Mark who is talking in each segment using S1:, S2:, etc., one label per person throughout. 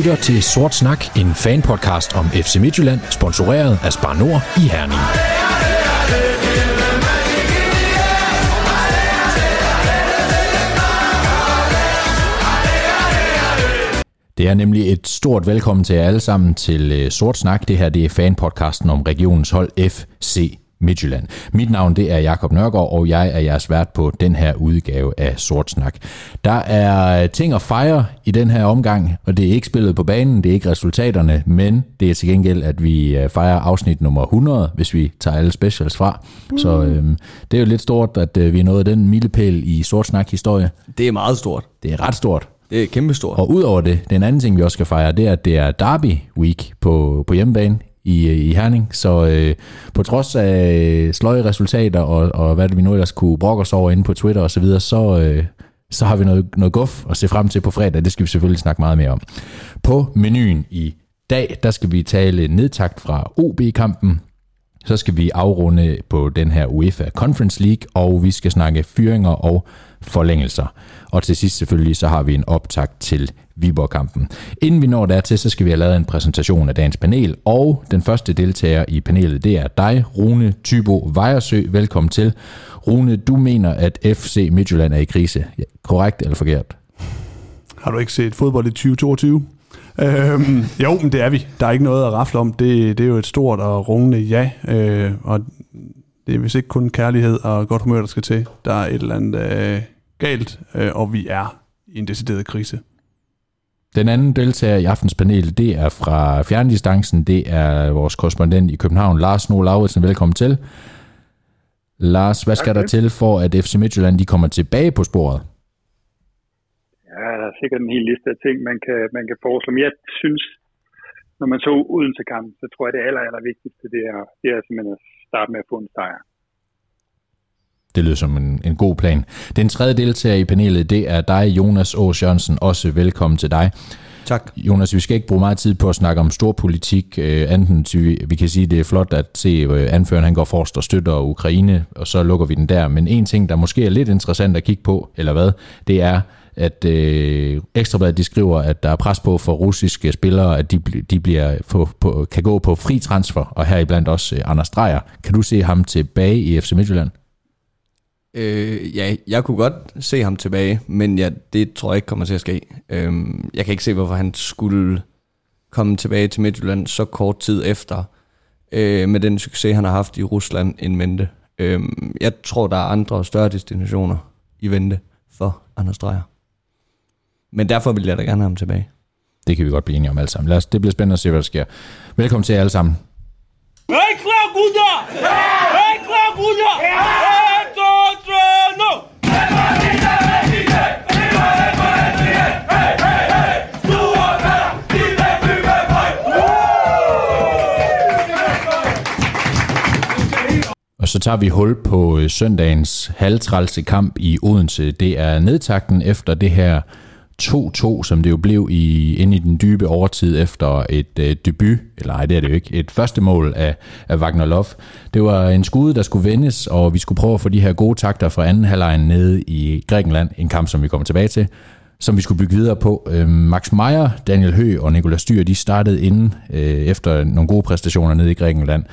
S1: lytter til Sort Snak, en fanpodcast om FC Midtjylland, sponsoreret af Spar Nord i Herning. Det er nemlig et stort velkommen til jer alle sammen til øh, Sort Snak. Det her det er fanpodcasten om regionens hold FC Midtjylland. Mit navn det er Jakob Nørgaard, og jeg er jeres vært på den her udgave af Sort Snak. Der er ting at fejre i den her omgang, og det er ikke spillet på banen, det er ikke resultaterne, men det er til gengæld, at vi øh, fejrer afsnit nummer 100, hvis vi tager alle specials fra. Mm. Så øhm, det er jo lidt stort, at øh, vi er nået den milepæl i Sort Snak-historie.
S2: Det er meget stort.
S1: Det er ret stort.
S2: Det er kæmpestort.
S1: Og udover det, den anden ting, vi også skal fejre, det er, at det er Derby Week på, på hjemmebane i, øh, i Herning. Så øh, på trods af øh, sløje resultater og, og hvad vi nu ellers kunne brokke os over inde på Twitter osv., så, videre, så, øh, så har vi noget, noget guf at se frem til på fredag. Det skal vi selvfølgelig snakke meget mere om. På menuen i dag, der skal vi tale nedtakt fra OB-kampen. Så skal vi afrunde på den her UEFA Conference League, og vi skal snakke fyringer og forlængelser. Og til sidst selvfølgelig, så har vi en optakt til Viborg-kampen. Inden vi når dertil, så skal vi have lavet en præsentation af dagens panel, og den første deltager i panelet, det er dig, Rune Tybo Vejersø. Velkommen til. Rune, du mener, at FC Midtjylland er i krise. Ja, korrekt eller forkert?
S3: Har du ikke set fodbold i 2022? Øhm, jo, men det er vi. Der er ikke noget at rafle om. Det, det er jo et stort og rungende ja, øh, og det er vist ikke kun kærlighed og godt humør, der skal til. Der er et eller andet øh, galt, øh, og vi er i en decideret krise.
S1: Den anden deltager i aftens panel, det er fra fjerndistancen. Det er vores korrespondent i København, Lars Nå Lauritsen. Velkommen til. Lars, hvad skal der til for, at FC Midtjylland de kommer tilbage på sporet?
S4: Ja, der er sikkert en hel liste af ting, man kan, man kan foreslå. Men jeg synes, når man så uden til kampen, så tror jeg, det aller, aller vigtigste, det er, det er simpelthen at starte med at få en sejr.
S1: Det lyder som en, en god plan. Den tredje deltager i panelet, det er dig, Jonas Aars Jørgensen. Også velkommen til dig.
S2: Tak.
S1: Jonas, vi skal ikke bruge meget tid på at snakke om stor politik, øh, enten vi, vi kan sige, at det er flot at se øh, anføreren, han går forrest og støtter Ukraine, og så lukker vi den der. Men en ting, der måske er lidt interessant at kigge på, eller hvad, det er, at øh, Ekstrabladet de skriver, at der er pres på for russiske spillere, at de, de bliver få, på, kan gå på fri transfer, og heriblandt også øh, Anders Dreyer. Kan du se ham tilbage i FC Midtjylland?
S2: Øh, ja, jeg kunne godt se ham tilbage, men ja, det tror jeg ikke kommer til at ske. Øh, jeg kan ikke se, hvorfor han skulle komme tilbage til Midtjylland så kort tid efter, øh, med den succes, han har haft i Rusland en mente. Øh, jeg tror, der er andre større destinationer i vente for Anders Dreyer. Men derfor vil jeg da gerne have ham tilbage.
S1: Det kan vi godt blive enige om alle sammen. Lad os, det bliver spændende at se, hvad der sker. Velkommen til jer alle sammen.
S5: Hey, klar! Hey, klar! Hey, to!
S1: Og så tager vi hul på øh, søndagens halvtrælse kamp i Odense. Det er nedtakten efter det her 2-2, som det jo blev i, ind i den dybe overtid efter et øh, debut, eller nej, det er det jo ikke, et første mål af, af Wagner Love. Det var en skud, der skulle vendes, og vi skulle prøve at få de her gode takter fra anden halvleg nede i Grækenland, en kamp, som vi kommer tilbage til, som vi skulle bygge videre på. Øh, Max Meyer, Daniel Hø og Nicolas Styr, de startede inden øh, efter nogle gode præstationer nede i Grækenland.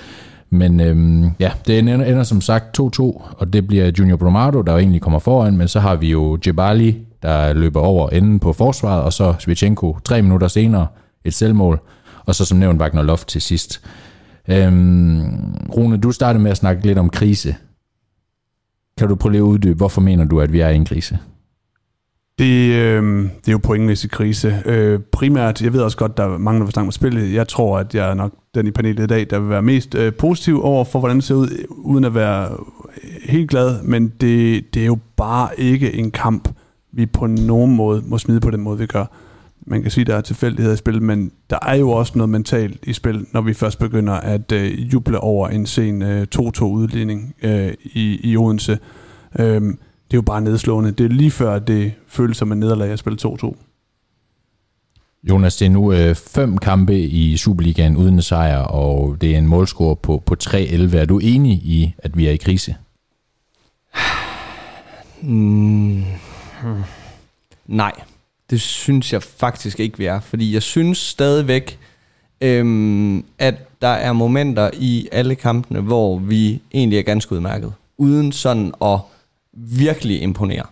S1: Men øhm, ja, det ender, ender som sagt 2-2, og det bliver Junior Bromado, der jo egentlig kommer foran, men så har vi jo Jebali, der løber over enden på forsvaret, og så Svichenko tre minutter senere et selvmål, og så som nævnt Wagner Loft til sidst. Øhm, Rune, du startede med at snakke lidt om krise. Kan du prøve at uddybe, hvorfor mener du, at vi er i en krise?
S3: Det, øh, det er jo pointmæssig krise. Øh, primært, jeg ved også godt, der er mange, der på spillet. Jeg tror, at jeg er nok den i panelet i dag, der vil være mest øh, positiv over for, hvordan det ser ud, uden at være helt glad. Men det, det er jo bare ikke en kamp, vi på nogen måde må smide på den måde, vi gør. Man kan sige, at der er tilfældigheder i spil, men der er jo også noget mentalt i spil, når vi først begynder at øh, juble over en sen øh, 2-2-udligning øh, i, i Odense. Øh, det er jo bare nedslående. Det er lige før, det føles som en nederlag at spille 2-2.
S1: Jonas, det er nu øh, fem kampe i Superligaen uden sejr, og det er en målscore på, på 3-11. Er du enig i, at vi er i krise?
S2: Mm, Hmm. nej. Det synes jeg faktisk ikke, vi er. Fordi jeg synes stadigvæk, øhm, at der er momenter i alle kampene, hvor vi egentlig er ganske udmærket. Uden sådan at virkelig imponere.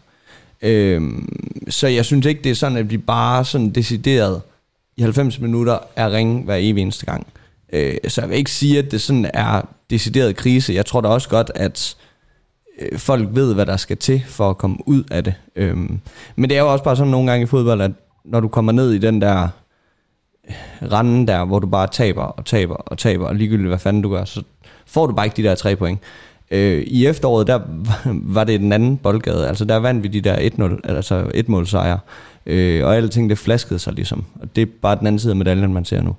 S2: Øhm, så jeg synes ikke, det er sådan, at vi bare sådan decideret i 90 minutter er ringe hver evig eneste gang. Øh, så jeg vil ikke sige, at det sådan er decideret krise. Jeg tror da også godt, at øh, folk ved, hvad der skal til for at komme ud af det. Øhm, men det er jo også bare sådan nogle gange i fodbold, at når du kommer ned i den der rande randen der, hvor du bare taber og taber og taber, og ligegyldigt hvad fanden du gør, så får du bare ikke de der tre point. Øh, I efteråret, der var det den anden boldgade, altså der vandt vi de der 1-0, altså 1-mål sejre, øh, og alting ting det flaskede sig ligesom, og det er bare den anden side af medaljen, man ser nu.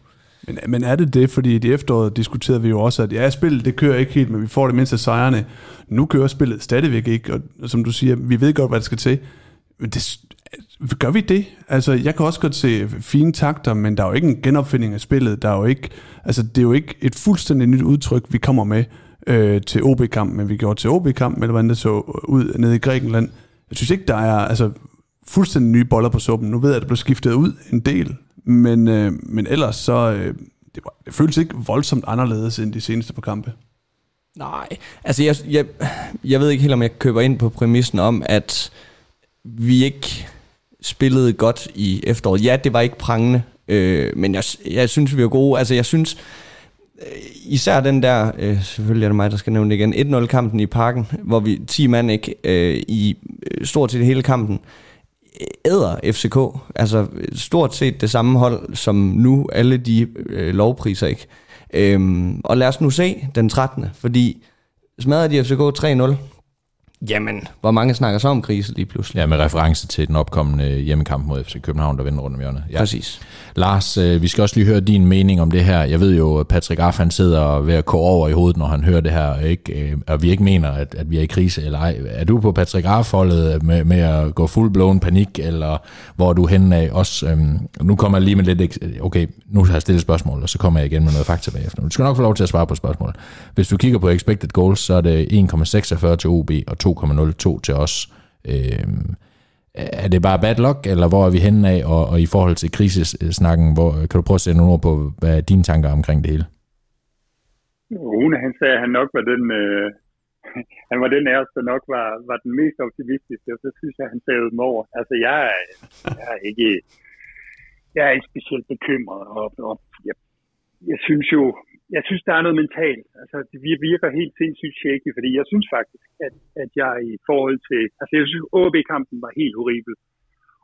S3: Men, men er det det? Fordi i det efteråret diskuterede vi jo også, at ja, spillet det kører ikke helt, men vi får det mindste sejrene. Nu kører spillet stadigvæk ikke, og som du siger, vi ved godt, hvad der skal til. Men det, gør vi det? Altså, jeg kan også godt se fine takter, men der er jo ikke en genopfinding af spillet. Der er jo ikke, altså, det er jo ikke et fuldstændig nyt udtryk, vi kommer med øh, til OB-kamp, men vi gjorde til OB-kamp, eller hvordan det så ud nede i Grækenland. Jeg synes ikke, der er altså, fuldstændig nye boller på suppen. Nu ved jeg, at det blev skiftet ud en del, men, øh, men ellers så, øh, det, var, det føles ikke voldsomt anderledes end de seneste par kampe.
S2: Nej, altså jeg, jeg, jeg ved ikke helt, om jeg køber ind på præmissen om, at vi ikke spillede godt i efteråret. Ja, det var ikke prangende, øh, men jeg, jeg synes, vi var gode. Altså jeg synes, øh, især den der, øh, selvfølgelig er det mig, der skal nævne det igen, 1-0-kampen i parken, hvor vi 10 mand ikke øh, i øh, stort set hele kampen, æder FCK. Altså stort set det samme hold, som nu alle de øh, lovpriser ikke. Øhm, og lad os nu se den 13. Fordi smadrer de FCK 3-0, Jamen, hvor mange snakker så om krise lige pludselig?
S1: Ja, med reference til den opkommende hjemmekamp mod FC København, der vender rundt om hjørnet. Ja.
S2: Præcis.
S1: Lars, øh, vi skal også lige høre din mening om det her. Jeg ved jo, at Patrick Aff, han sidder ved at gå over i hovedet, når han hører det her, ikke? Øh, og vi ikke mener, at, at vi er i krise eller ej. Er du på Patrick Aff-holdet med, med at gå full-blown panik, eller hvor er du henne af? Også, øhm, nu kommer jeg lige med lidt... Okay, nu har jeg stillet spørgsmål, og så kommer jeg igen med noget fakta bagefter. Du skal nok få lov til at svare på spørgsmål. Hvis du kigger på expected goals, så er det 1,46 til OB og 2,02 til os. Øh, er det bare bad luck, eller hvor er vi henne af, og, og i forhold til krisesnakken, hvor, kan du prøve at sætte nogle ord på, hvad er dine tanker omkring det hele?
S4: Rune, han sagde, at han nok var den, øh, han var den af os, der nok var, var den mest optimistiske, og så synes jeg, at han sagde dem over. Altså, jeg, er, jeg er ikke, jeg er ikke specielt bekymret, og, og jeg, jeg synes jo, jeg synes, der er noget mentalt. Altså, det virker helt sindssygt shaky, fordi jeg synes faktisk, at, at jeg i forhold til... Altså, jeg synes, OB-kampen var helt horribel.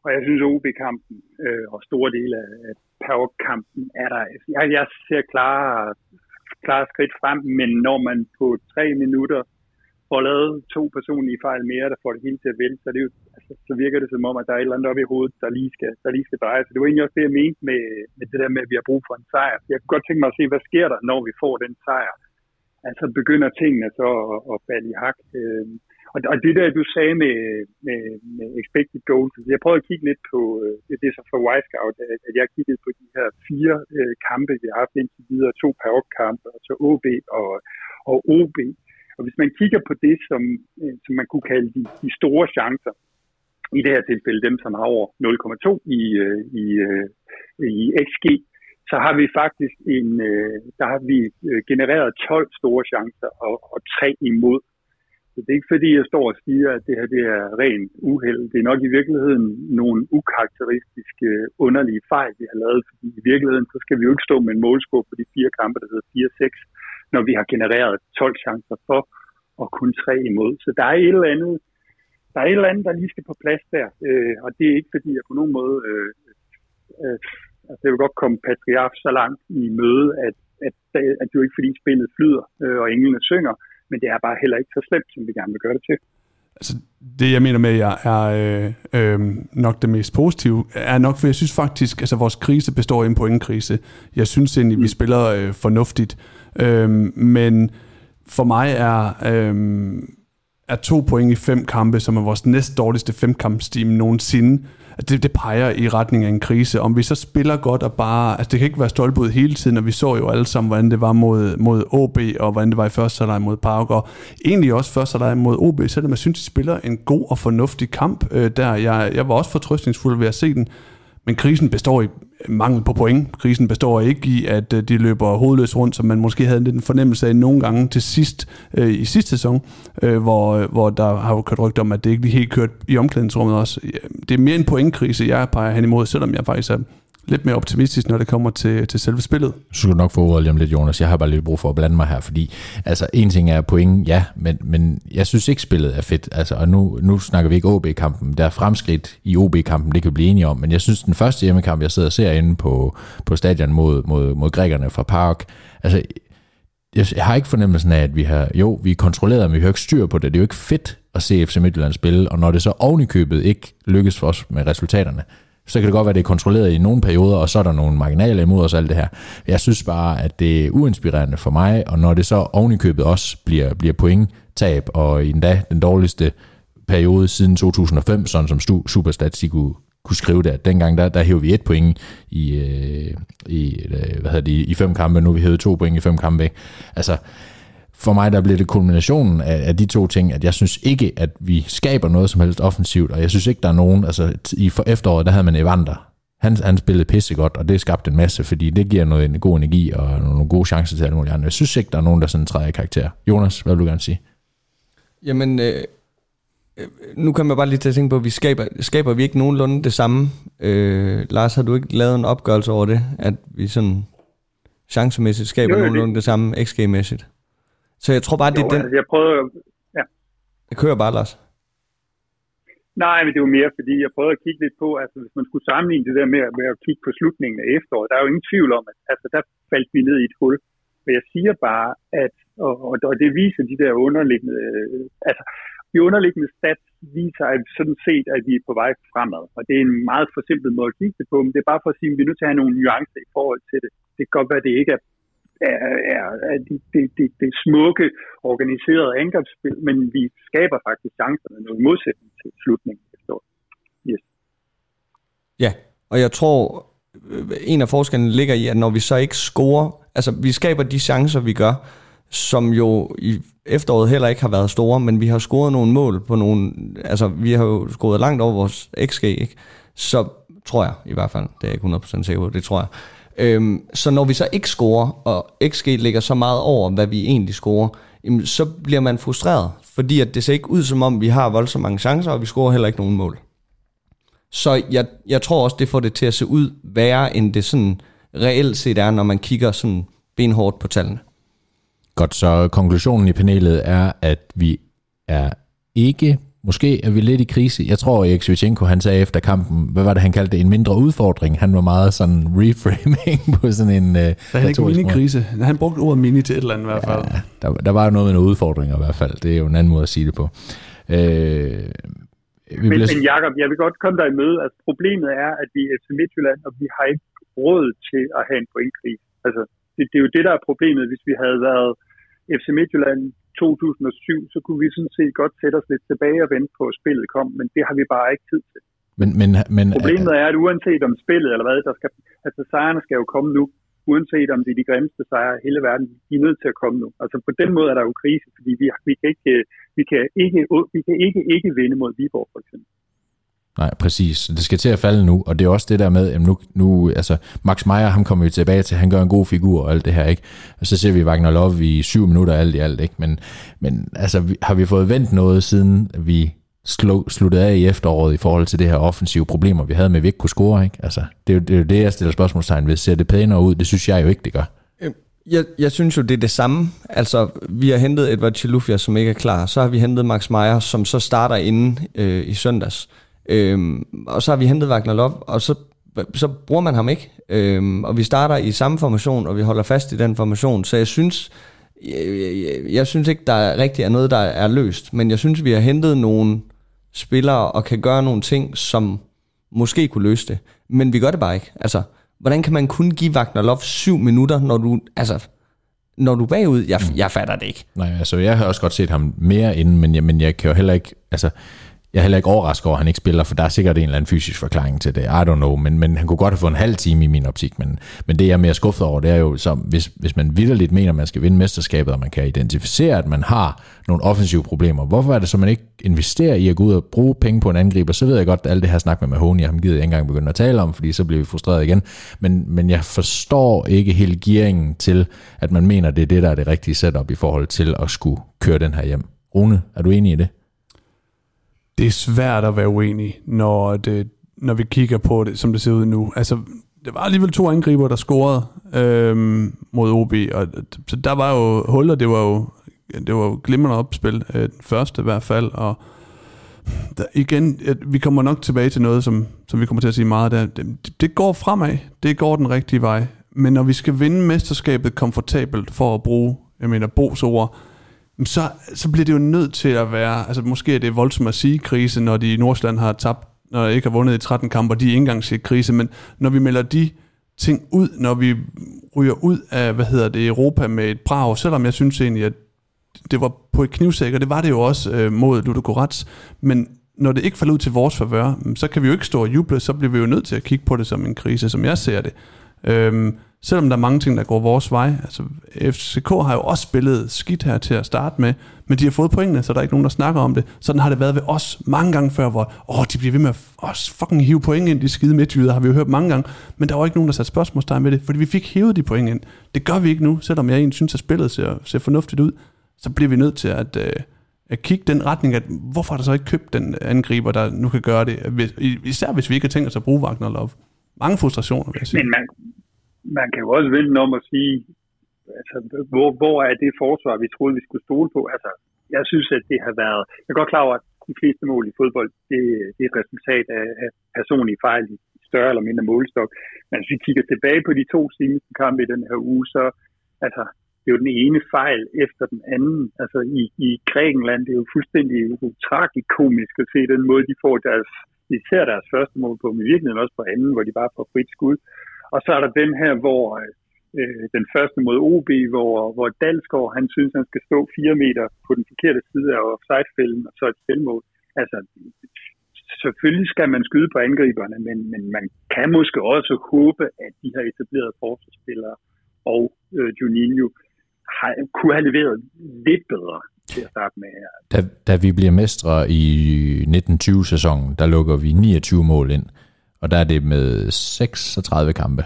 S4: Og jeg synes, OB-kampen øh, og store dele af Power-kampen er der... Altså, jeg, jeg ser klare, klare skridt frem, men når man på tre minutter får lavet to personlige fejl mere, der får det hele til at vælge, så, det jo, altså, så virker det som om, at der er et eller andet oppe i hovedet, der lige skal, der lige skal dreje. Så det var egentlig også det, jeg mente med, med det der med, at vi har brug for en sejr. Jeg kunne godt tænke mig at se, hvad sker der, når vi får den sejr? Altså begynder tingene så at, at falde i hak. Øh, og, og det der, du sagde med, med, med expected goals, altså, jeg prøvede at kigge lidt på, øh, det, er så for Wisecout, at, at jeg kiggede på de her fire øh, kampe, vi har haft indtil videre, to kampe, og så OB og, og OB. Og hvis man kigger på det, som, øh, som man kunne kalde de, de store chancer, i det her tilfælde dem, som har over 0,2 i, øh, i, øh, i XG, så har vi faktisk en, der har vi genereret 12 store chancer og, og 3 imod. Så det er ikke fordi, jeg står og siger, at det her det er rent uheld. Det er nok i virkeligheden nogle ukarakteristiske, underlige fejl, vi har lavet. Fordi i virkeligheden, så skal vi jo ikke stå med en målscore på de fire kampe, der hedder 4-6 når vi har genereret 12 chancer for og kun tre imod. Så der er et eller andet, der er et eller andet, der lige skal på plads der. Øh, og det er ikke fordi, jeg på nogen måde, øh, øh, altså det vil godt komme Patriarf så langt i møde, at, at, at det er jo ikke fordi spillet flyder, øh, og englene synger, men det er bare heller ikke så slemt, som vi gerne vil gøre det til.
S3: Altså, det jeg mener med, at jeg er øh, øh, nok det mest positive, er nok, for jeg synes faktisk, altså vores krise består i en pointkrise. Jeg synes egentlig, mm. vi spiller øh, fornuftigt. Øhm, men for mig er, øhm, er to point i fem kampe, som er vores næst dårligste femkampsteam nogensinde, det, det peger i retning af en krise. Om vi så spiller godt og bare... Altså det kan ikke være stolpud hele tiden, og vi så jo alle sammen, hvordan det var mod, mod OB, og hvordan det var i første halvleg mod Park, og egentlig også første halvleg mod OB, selvom jeg synes, de spiller en god og fornuftig kamp øh, der. Jeg, jeg var også fortrøstningsfuld ved at se den, men krisen består i mangel på point. Krisen består ikke i, at øh, de løber hovedløst rundt, som man måske havde lidt en fornemmelse af nogle gange til sidst øh, i sidste sæson, øh, hvor, hvor der har jo kørt rygt om, at det ikke lige helt kørt i omklædningsrummet også. Det er mere en pointkrise, jeg peger hen imod, selvom jeg faktisk er lidt mere optimistisk, når det kommer til, til selve spillet.
S1: Så skal du nok få ordet lige om lidt, Jonas. Jeg har bare lidt brug for at blande mig her, fordi altså, en ting er point, ja, men, men jeg synes ikke, spillet er fedt. Altså, og nu, nu snakker vi ikke OB-kampen. Der er fremskridt i OB-kampen, det kan vi blive enige om, men jeg synes, den første hjemmekamp, jeg sidder og ser inde på, på stadion mod, mod, mod grækerne fra Park, altså, jeg, jeg har ikke fornemmelsen af, at vi har, jo, vi er kontrolleret, men vi har ikke styr på det. Det er jo ikke fedt at se FC Midtjylland spille, og når det så ovenikøbet ikke lykkes for os med resultaterne, så kan det godt være, at det er kontrolleret i nogle perioder, og så er der nogle marginaler imod os alt det her. Jeg synes bare, at det er uinspirerende for mig, og når det så ovenikøbet også bliver, bliver pointtab, og endda den dårligste periode siden 2005, sådan som Superstat kunne, kunne skrive det, at dengang der, der hævde vi et point i, øh, i, øh, hvad hedder det, i fem kampe, nu vi hævet to point i fem kampe. Altså, for mig der bliver det kulminationen af, af de to ting, at jeg synes ikke, at vi skaber noget som helst offensivt, og jeg synes ikke, der er nogen, altså i for efteråret, der havde man Evander. Han, han spillede pissegodt, og det skabte en masse, fordi det giver noget en god energi og nogle gode chancer til alle mulige andre. Jeg synes ikke, der er nogen, der sådan træder i karakter. Jonas, hvad vil du gerne sige?
S2: Jamen, øh, øh, nu kan man bare lige til at tænke på, at vi skaber, skaber vi ikke nogenlunde det samme. Øh, Lars, har du ikke lavet en opgørelse over det, at vi sådan chancemæssigt skaber jo, nogenlunde det, det samme XG-mæssigt? Så jeg tror bare, det er den...
S4: Altså, jeg prøvede... Ja.
S2: Jeg kører bare, Lars.
S4: Nej, men det var mere, fordi jeg prøvede at kigge lidt på, altså hvis man skulle sammenligne det der med, med at kigge på slutningen af efteråret, der er jo ingen tvivl om, at altså, der faldt vi ned i et hul. Men jeg siger bare, at, og, og, og det viser de der underliggende, øh, altså de underliggende stats viser at sådan set, at vi er på vej fremad. Og det er en meget forsimplet måde at kigge det på, men det er bare for at sige, at vi er nødt til at have nogle nuancer i forhold til det. Det kan godt være, at det ikke er er, er, er det, det, det, det smukke, organiserede angrebsspil, men vi skaber faktisk chancerne noget i modsætning til slutningen. Yes.
S2: Ja, og jeg tror, øh, en af forskellene ligger i, at når vi så ikke scorer, altså vi skaber de chancer, vi gør, som jo i efteråret heller ikke har været store, men vi har scoret nogle mål på nogle, altså vi har jo scoret langt over vores XG, ikke? Så tror jeg i hvert fald, det er jeg ikke 100% sikker på, det tror jeg, Øhm, så når vi så ikke scorer, og XG ligger så meget over, hvad vi egentlig scorer, jamen, så bliver man frustreret, fordi at det ser ikke ud som om, vi har voldsomt mange chancer, og vi scorer heller ikke nogen mål. Så jeg, jeg tror også, det får det til at se ud værre, end det sådan reelt set er, når man kigger sådan benhårdt på tallene.
S1: Godt, så konklusionen i panelet er, at vi er ikke Måske er vi lidt i krise. Jeg tror, Erik Svichenko, han sagde efter kampen, hvad var det, han kaldte det, en mindre udfordring. Han var meget sådan reframing på sådan en... Uh,
S3: der er ikke mini-krise. Han brugte ordet mini til et eller andet i hvert fald. Ja,
S1: der, der var jo noget med nogle udfordringer i hvert fald. Det er jo en anden måde at sige det på. Uh,
S4: vi men, bliver... men Jacob, jeg vil godt komme dig i møde. Altså, problemet er, at vi er til Midtjylland, og vi har ikke råd til at have en pointkrise. Altså, det, det er jo det, der er problemet. Hvis vi havde været FC Midtjylland 2007, så kunne vi sådan set godt sætte os lidt tilbage og vente på, at spillet kom, men det har vi bare ikke tid til.
S1: Men, men, men,
S4: Problemet er, at uanset om spillet eller hvad, der skal, altså sejrene skal jo komme nu, uanset om det er de grimmeste sejre i hele verden, de er nødt til at komme nu. Altså på den måde er der jo krise, fordi vi, vi, kan, ikke, vi, kan, ikke, vi kan ikke ikke vinde mod Viborg for eksempel.
S1: Nej, præcis. Det skal til at falde nu, og det er også det der med, at nu, nu altså, Max Meyer, ham kommer vi tilbage til, han gør en god figur og alt det her, ikke? Og så ser vi Wagner Love i syv minutter alt i alt, ikke? Men, men altså, har vi fået vendt noget, siden vi slå, sluttede af i efteråret i forhold til det her offensive problemer, vi havde med, at vi ikke kunne score, ikke? Altså, det er jo det, er jo det jeg stiller spørgsmålstegn ved. Ser det pænere ud? Det synes jeg jo ikke, det gør.
S2: Øhm, jeg, jeg synes jo, det er det samme. Altså, vi har hentet Edward Chilufya, som ikke er klar. Så har vi hentet Max Meyer, som så starter inden øh, i søndags. Øhm, og så har vi hentet Wagner Love, og så, så bruger man ham ikke. Øhm, og vi starter i samme formation, og vi holder fast i den formation. Så jeg synes, jeg, jeg, jeg synes ikke, der er rigtig er noget, der er løst. Men jeg synes, vi har hentet nogle spillere og kan gøre nogle ting, som måske kunne løse det. Men vi gør det bare ikke. Altså, hvordan kan man kun give Wagner Love syv minutter, når du... Altså, når du er bagud, jeg, jeg fatter det ikke.
S1: Nej, altså jeg har også godt set ham mere inden, men jeg, men jeg kan jo heller ikke, altså jeg er heller ikke overrasket over, at han ikke spiller, for der er sikkert en eller anden fysisk forklaring til det. I don't know, men, men han kunne godt have fået en halv time i min optik. Men, men det, jeg er mere skuffet over, det er jo, så hvis, hvis man vidderligt mener, at man skal vinde mesterskabet, og man kan identificere, at man har nogle offensive problemer, hvorfor er det så, man ikke investerer i at gå ud og bruge penge på en angriber? Så ved jeg godt, at alt det her snak med Mahoney, ham gider jeg ikke engang begynde at tale om, fordi så bliver vi frustreret igen. Men, men jeg forstår ikke hele gearingen til, at man mener, det er det, der er det rigtige setup i forhold til at skulle køre den her hjem. Rune, er du enig i det?
S3: Det er svært at være uenig, når, det, når vi kigger på det, som det ser ud nu. Altså, det var alligevel to angriber, der scorede øhm, mod OB, og så der var jo huller, det var jo, det var jo glimrende opspil, øh, den første i hvert fald, og der, igen, vi kommer nok tilbage til noget, som, som vi kommer til at sige meget der. Det, det går fremad, det går den rigtige vej, men når vi skal vinde mesterskabet komfortabelt for at bruge, jeg mener, Bo's ord, så, så bliver det jo nødt til at være, altså måske er det voldsomt at sige krise, når de i Nordsjælland har tabt, når de ikke har vundet i 13 kampe, og de ikke engang set krise, men når vi melder de ting ud, når vi ryger ud af, hvad hedder det, Europa med et brag, selvom jeg synes egentlig, at det var på et knivsæk, og det var det jo også øh, mod Ludogorets, men når det ikke falder ud til vores favør, så kan vi jo ikke stå og juble, så bliver vi jo nødt til at kigge på det som en krise, som jeg ser det. Øhm, selvom der er mange ting, der går vores vej. Altså, FCK har jo også spillet skidt her til at starte med, men de har fået pointene, så der er ikke nogen, der snakker om det. Sådan har det været ved os mange gange før, hvor åh, de bliver ved med at os fucking hive point ind, de skide midtjyder, har vi jo hørt mange gange, men der var ikke nogen, der satte spørgsmålstegn ved det, fordi vi fik hævet de point ind. Det gør vi ikke nu, selvom jeg egentlig synes, at spillet ser, ser fornuftigt ud, så bliver vi nødt til at, øh, at kigge den retning, at hvorfor har der så ikke købt den angriber, der nu kan gøre det, især hvis vi ikke har tænkt os at bruge Wagner Love. Mange frustrationer, vil jeg sige.
S4: Men man, man kan jo også vente om at sige, altså, hvor, hvor er det forsvar, vi troede, vi skulle stole på? Altså, jeg synes, at det har været... Jeg er godt klar over, at de fleste mål i fodbold, det, det er et resultat af, af personlige fejl i større eller mindre målestok. Men hvis vi kigger tilbage på de to seneste kampe i den her uge, så altså, det er jo den ene fejl efter den anden. Altså i, i Grækenland, det er jo fuldstændig tragikomisk at se den måde, de får deres, især deres første mål på, men virkelig også på anden, hvor de bare får frit skud. Og så er der den her, hvor øh, øh den første mod OB, hvor, hvor Dalsgaard, han synes, han skal stå fire meter på den forkerte side af offside-fælden, og så et selvmål. Altså, selvfølgelig skal man skyde på angriberne, men, men man kan måske også håbe, at de her etablerede forsvarsspillere og øh, Juninho har, kunne have leveret lidt bedre til at starte med.
S1: Da, da vi bliver mestre i 1920-sæsonen, der lukker vi 29 mål ind og der er det med 36 kampe.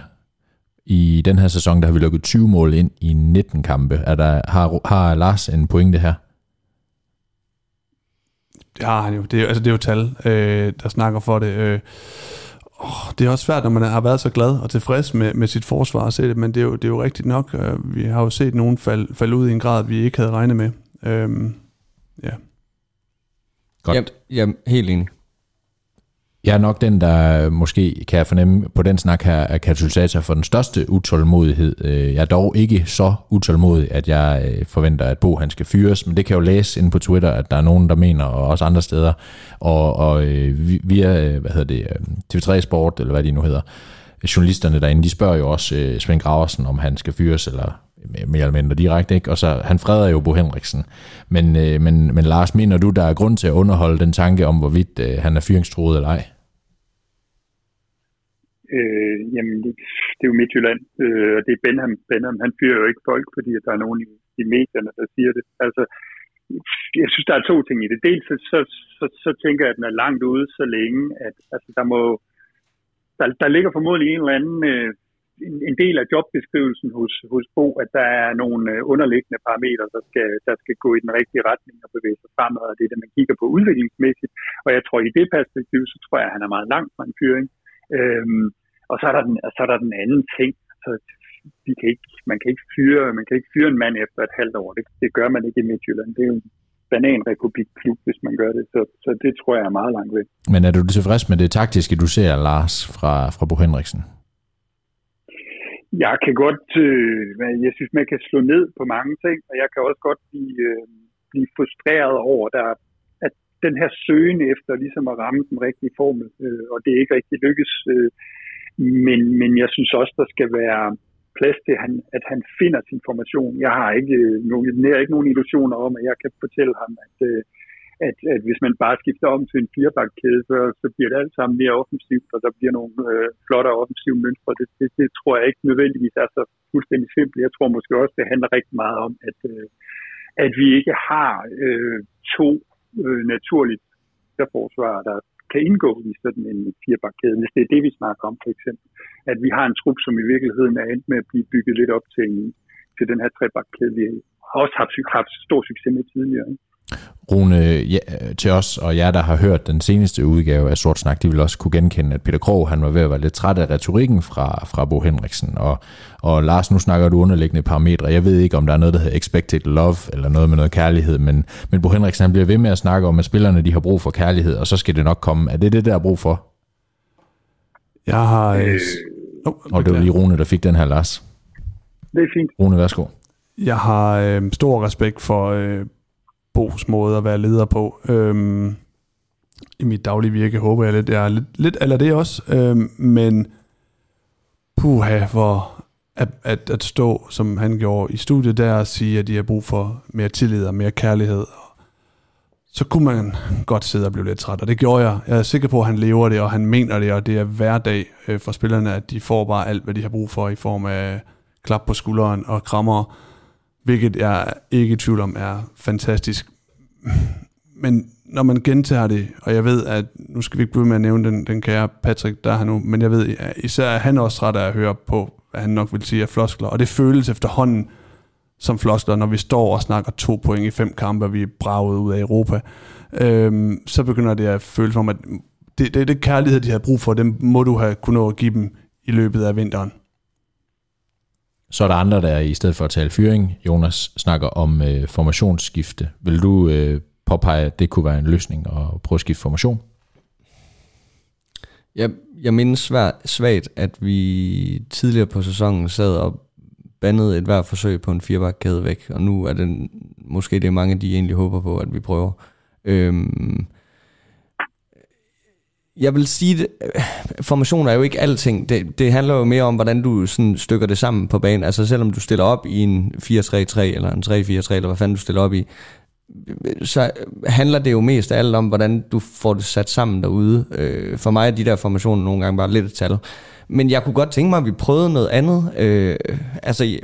S1: I den her sæson, der har vi lukket 20 mål ind i 19 kampe. Er der, har, har Lars en pointe her?
S3: Det har han jo. Det er, altså, det er jo tal, øh, der snakker for det. Øh, oh, det er også svært, når man har været så glad og tilfreds med, med sit forsvar at se det, men det er jo, det er jo rigtigt nok. Øh, vi har jo set nogen falde fald ud i en grad, vi ikke havde regnet med. Øh, ja.
S2: Godt. Jamen, er helt enig.
S1: Jeg er nok den, der måske kan jeg fornemme på den snak her, er katalysator for den største utålmodighed. Øh, jeg er dog ikke så utålmodig, at jeg øh, forventer, at Bo han skal fyres, men det kan jeg jo læse inde på Twitter, at der er nogen, der mener, og også andre steder, og, og øh, via, hvad hedder det, TV3 Sport, eller hvad de nu hedder, journalisterne derinde, de spørger jo også Svend Graversen, om han skal fyres, eller mere eller mindre direkte, ikke? og så han freder jo Bo Henriksen. Men, men, men Lars, mener du, der er grund til at underholde den tanke om, hvorvidt han er fyringstroet eller ej?
S4: Øh, jamen, det, det er jo Midtjylland, øh, og det er Benham. Benham, han fyrer jo ikke folk, fordi der er nogen i, i medierne, der siger det. Altså, jeg synes, der er to ting i det. Dels så, så, så, så tænker jeg, at den er langt ude så længe, at altså, der må der, der ligger formodentlig en eller anden øh, en, en del af jobbeskrivelsen hos, hos Bo, at der er nogle øh, underliggende parametre, der skal, der skal gå i den rigtige retning og bevæge sig fremad, og det er det, man kigger på udviklingsmæssigt. Og jeg tror, i det perspektiv, så tror jeg, at han er meget langt fra en fyring. Øhm, og så er der den, så er der den anden ting. Så vi kan ikke, man, kan ikke fyre, man kan ikke fyre en mand efter et halvt år. Det, det gør man ikke i Midtjylland. Det er jo en bananrepublikklub, hvis man gør det. Så, så det tror jeg er meget langt væk.
S1: Men er du tilfreds med det taktiske, du ser, Lars, fra, fra Bo Henriksen?
S4: Jeg kan godt, øh, jeg synes, man kan slå ned på mange ting, og jeg kan også godt blive, øh, blive frustreret over, der, den her søgen efter ligesom at ramme den rigtige formel, øh, og det er ikke rigtig lykkes. Øh, men, men jeg synes også, der skal være plads til, at han, at han finder sin formation. Jeg har ikke, øh, nogen, jeg har ikke nogen illusioner om, at jeg kan fortælle ham, at, øh, at, at hvis man bare skifter om til en firebakkæde, så, så bliver det alt sammen mere offensivt, og der bliver nogle øh, flottere offensive mønstre. Det, det, det tror jeg ikke nødvendigvis er så fuldstændig simpelt. Jeg tror måske også, det handler rigtig meget om, at, øh, at vi ikke har øh, to øh, naturligt forsvar, der kan indgå i sådan en firebakkæde, hvis det er det, vi snakker om for eksempel. At vi har en trup, som i virkeligheden er endt med at blive bygget lidt op til, en, til den her trebakkæde, vi har også har haft stor succes med tidligere. Ikke?
S1: Rune, ja, til os og jer, der har hørt den seneste udgave af Sort Snak, de vil også kunne genkende, at Peter Krog, han var ved at være lidt træt af retorikken fra, fra Bo Henriksen. Og, og Lars, nu snakker du underliggende parametre. Jeg ved ikke, om der er noget, der hedder expected love, eller noget med noget kærlighed, men, men Bo Henriksen han bliver ved med at snakke om, at spillerne de har brug for kærlighed, og så skal det nok komme. Er det det, der er brug for?
S3: Jeg har... Øh,
S1: oh, og det var lige Rune, der fik den her, Lars.
S4: Det er fint.
S1: Rune, værsgo.
S3: Jeg har øh, stor respekt for øh, Bos måde at være leder på. Øhm, I mit daglige virke håber jeg lidt, jeg er lidt, lidt eller det også, øhm, men puha, hvor at, at, at stå, som han gjorde i studiet der, og sige, at de har brug for mere tillid og mere kærlighed, så kunne man godt sidde og blive lidt træt, og det gjorde jeg. Jeg er sikker på, at han lever det, og han mener det, og det er hverdag øh, for spillerne, at de får bare alt, hvad de har brug for i form af klap på skulderen og krammer, hvilket jeg ikke i tvivl om er fantastisk. Men når man gentager det, og jeg ved, at nu skal vi ikke blive med at nævne den, den kære Patrick, der er nu, men jeg ved, at især er han også træt af at høre på, hvad han nok vil sige af floskler, og det føles efterhånden som floskler, når vi står og snakker to point i fem kampe, og vi er braget ud af Europa, øhm, så begynder det at føles som, at det, det, det kærlighed, de har brug for, dem må du have kunnet nå at give dem i løbet af vinteren.
S1: Så er der andre, der i stedet for at tale fyring, Jonas snakker om øh, formationsskifte. Vil du øh, påpege, at det kunne være en løsning at prøve at skifte formation?
S2: Jeg, jeg mindes svær, svagt, at vi tidligere på sæsonen sad og bandede et hver forsøg på en firebakkæde væk, og nu er det måske det mange, de egentlig håber på, at vi prøver. Øhm, jeg vil sige, det, øh, formation er jo ikke alting. Det, det handler jo mere om, hvordan du sådan stykker det sammen på banen. Altså selvom du stiller op i en 4-3-3 eller en 3-4-3, eller hvad fanden du stiller op i, så handler det jo mest af alt om, hvordan du får det sat sammen derude. Øh, for mig er de der formationer nogle gange bare lidt et tal. Men jeg kunne godt tænke mig, at vi prøvede noget andet. Øh, altså,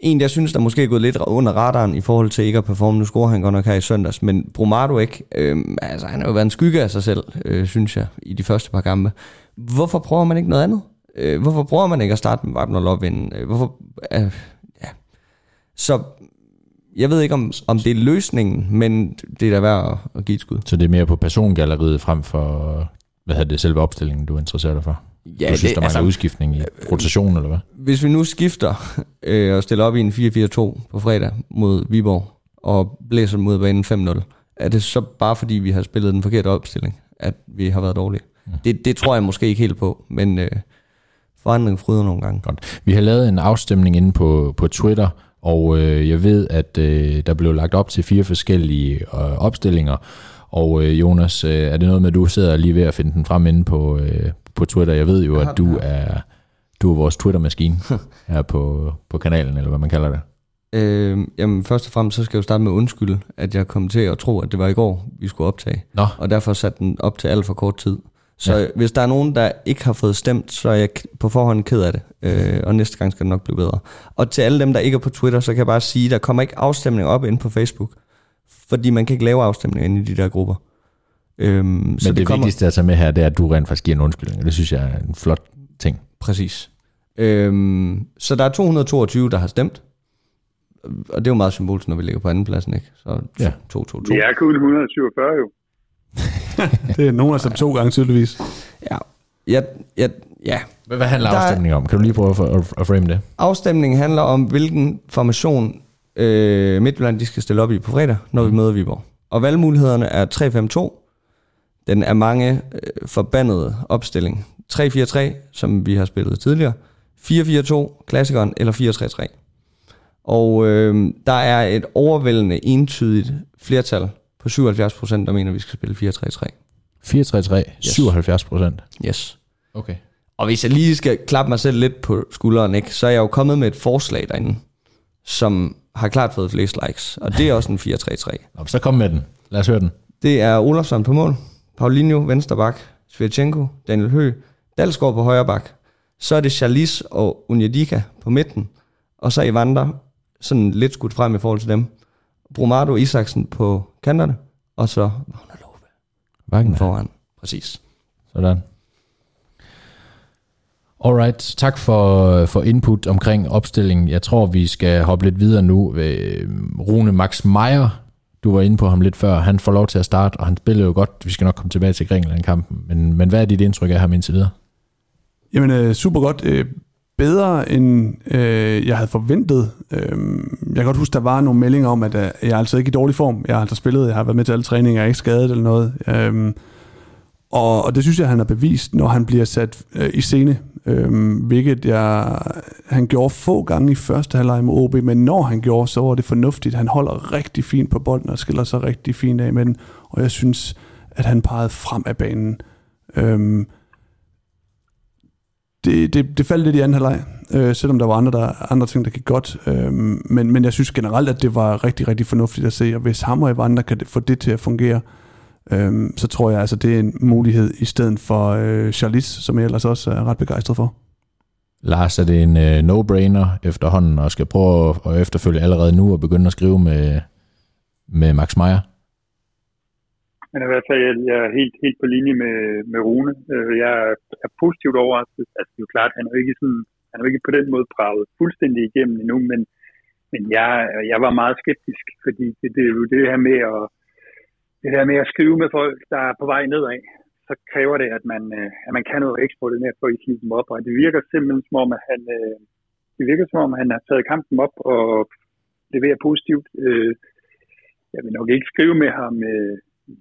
S2: en, jeg synes, der måske er gået lidt under radaren i forhold til ikke at performe. Nu scorer han godt nok her i søndags, men Brumado ikke. Øh, altså, han har jo været en skygge af sig selv, øh, synes jeg, i de første par kampe. Hvorfor prøver man ikke noget andet? Øh, hvorfor prøver man ikke at starte med Wagner Lovin? Øh, hvorfor... Øh, ja. Så jeg ved ikke, om, om det er løsningen, men det er da værd at, at give et skud.
S1: Så det er mere på persongalleriet frem for, hvad hedder det, selve opstillingen, du interesserer dig for?
S2: Ja,
S1: du synes,
S2: det,
S1: der mangler
S2: altså,
S1: udskiftning i rotation, eller hvad?
S2: Hvis vi nu skifter øh, og stiller op i en 4-4-2 på fredag mod Viborg, og blæser mod banen 5-0, er det så bare fordi, vi har spillet den forkerte opstilling, at vi har været dårlige? Mm. Det, det tror jeg måske ikke helt på, men øh, forandring fryder nogle gange.
S1: Godt. Vi har lavet en afstemning inde på, på Twitter, og øh, jeg ved, at øh, der blev lagt op til fire forskellige øh, opstillinger. Og øh, Jonas, øh, er det noget med, at du sidder lige ved at finde den frem inde på, øh, på Twitter? Jeg ved jo, at du er, du er vores Twitter-maskine her på, på kanalen, eller hvad man kalder det.
S2: Øh, jamen først og fremmest, så skal jeg jo starte med at undskylde, at jeg kom til at tro, at det var i går, vi skulle optage.
S1: Nå.
S2: Og derfor satte den op til alt for kort tid. Så ja. hvis der er nogen, der ikke har fået stemt, så er jeg på forhånd ked af det. Øh, og næste gang skal det nok blive bedre. Og til alle dem, der ikke er på Twitter, så kan jeg bare sige, der kommer ikke afstemning op inde på Facebook. Fordi man kan ikke lave afstemninger inde i de der grupper. Øhm,
S1: Men så det, det kommer... vigtigste at tage med her, det er, at du rent faktisk giver en undskyldning. Det synes jeg er en flot ting.
S2: Præcis. Øhm, så der er 222, der har stemt. Og det er jo meget symbolisk, når vi ligger på anden pladsen, ikke? Så
S1: Ja.
S2: 222.
S4: Det er kun 147 jo.
S3: Det er nogen af dem to gange tydeligvis.
S2: Ja. Ja, ja, ja.
S1: Hvad, hvad handler
S2: Der er-
S1: afstemningen om? Kan du lige prøve at, at, at frame det?
S2: Afstemningen handler om, hvilken formation øh, Midtjylland de skal stille op i på fredag, når vi møder Viborg. Og valgmulighederne er 3-5-2. Den er mange øh, forbandede opstilling. 3-4-3, som vi har spillet tidligere. 4-4-2, klassikeren, eller 4-3-3. Og øh, der er et overvældende entydigt flertal på 77%, der mener, vi skal spille 4-3-3.
S1: 4-3-3, 77 procent.
S2: Yes.
S1: Okay.
S2: Og hvis jeg lige skal klappe mig selv lidt på skulderen, ikke, så er jeg jo kommet med et forslag derinde, som har klart fået flest likes. Og det er også en 4-3-3.
S1: Nå, så kom med den. Lad os høre den.
S2: Det er Olafsson på mål, Paulinho venstre bak, Svirchenko, Daniel Høgh, Dalsgaard på højre bak. Så er det Charlis og Unyedika på midten, og så Evander sådan lidt skudt frem i forhold til dem. Brumado Isaksen på kanterne, og så Wagner Love
S1: Wagner.
S2: foran. Præcis.
S1: Sådan. Alright, tak for, for input omkring opstillingen. Jeg tror, vi skal hoppe lidt videre nu. Øh, Rune Max Meyer, du var inde på ham lidt før, han får lov til at starte, og han spillede jo godt. Vi skal nok komme tilbage til Grækenland-kampen. Men, men hvad er dit indtryk af ham indtil videre?
S3: Jamen, øh, super godt. Øh, bedre, end øh, jeg havde forventet. Øh, jeg kan godt huske, der var nogle meldinger om, at øh, jeg er altså ikke i dårlig form. Jeg har altså spillet, jeg har været med til alle træninger, jeg er ikke skadet eller noget. Øh, og, og det synes jeg, han har bevist, når han bliver sat øh, i scene. Øh, hvilket jeg, han gjorde få gange i første halvleg med OB, men når han gjorde, så var det fornuftigt. Han holder rigtig fint på bolden og skiller sig rigtig fint af med den. Og jeg synes, at han pegede frem af banen. Øh, det, det, det faldt lidt i anden halvleg, øh, selvom der var andre, der, andre ting, der gik godt. Øh, men, men jeg synes generelt, at det var rigtig, rigtig fornuftigt at se, og hvis ham og Evander kan få det til at fungere, øh, så tror jeg, altså det er en mulighed i stedet for øh, Charlis, som jeg ellers også er ret begejstret for.
S1: Lars, er det en øh, no-brainer efterhånden, og skal prøve at efterfølge allerede nu og begynde at skrive med, med Max Meyer?
S4: Men i hvert fald, jeg, jeg er helt, helt på linje med, med Rune. Øh, jeg er positivt overrasket. Altså, det er jo klart, han er jo ikke, sådan, han er ikke på den måde braget fuldstændig igennem endnu, men, men jeg, jeg var meget skeptisk, fordi det, det er jo det her med at, det her med at skrive med folk, der er på vej nedad, så kræver det, at man, øh, at man kan noget ekstraordinært for at hive dem op. Og det virker simpelthen som om, at han, øh, det virker som om, han har taget kampen op og leverer positivt. Jeg vil nok ikke skrive med ham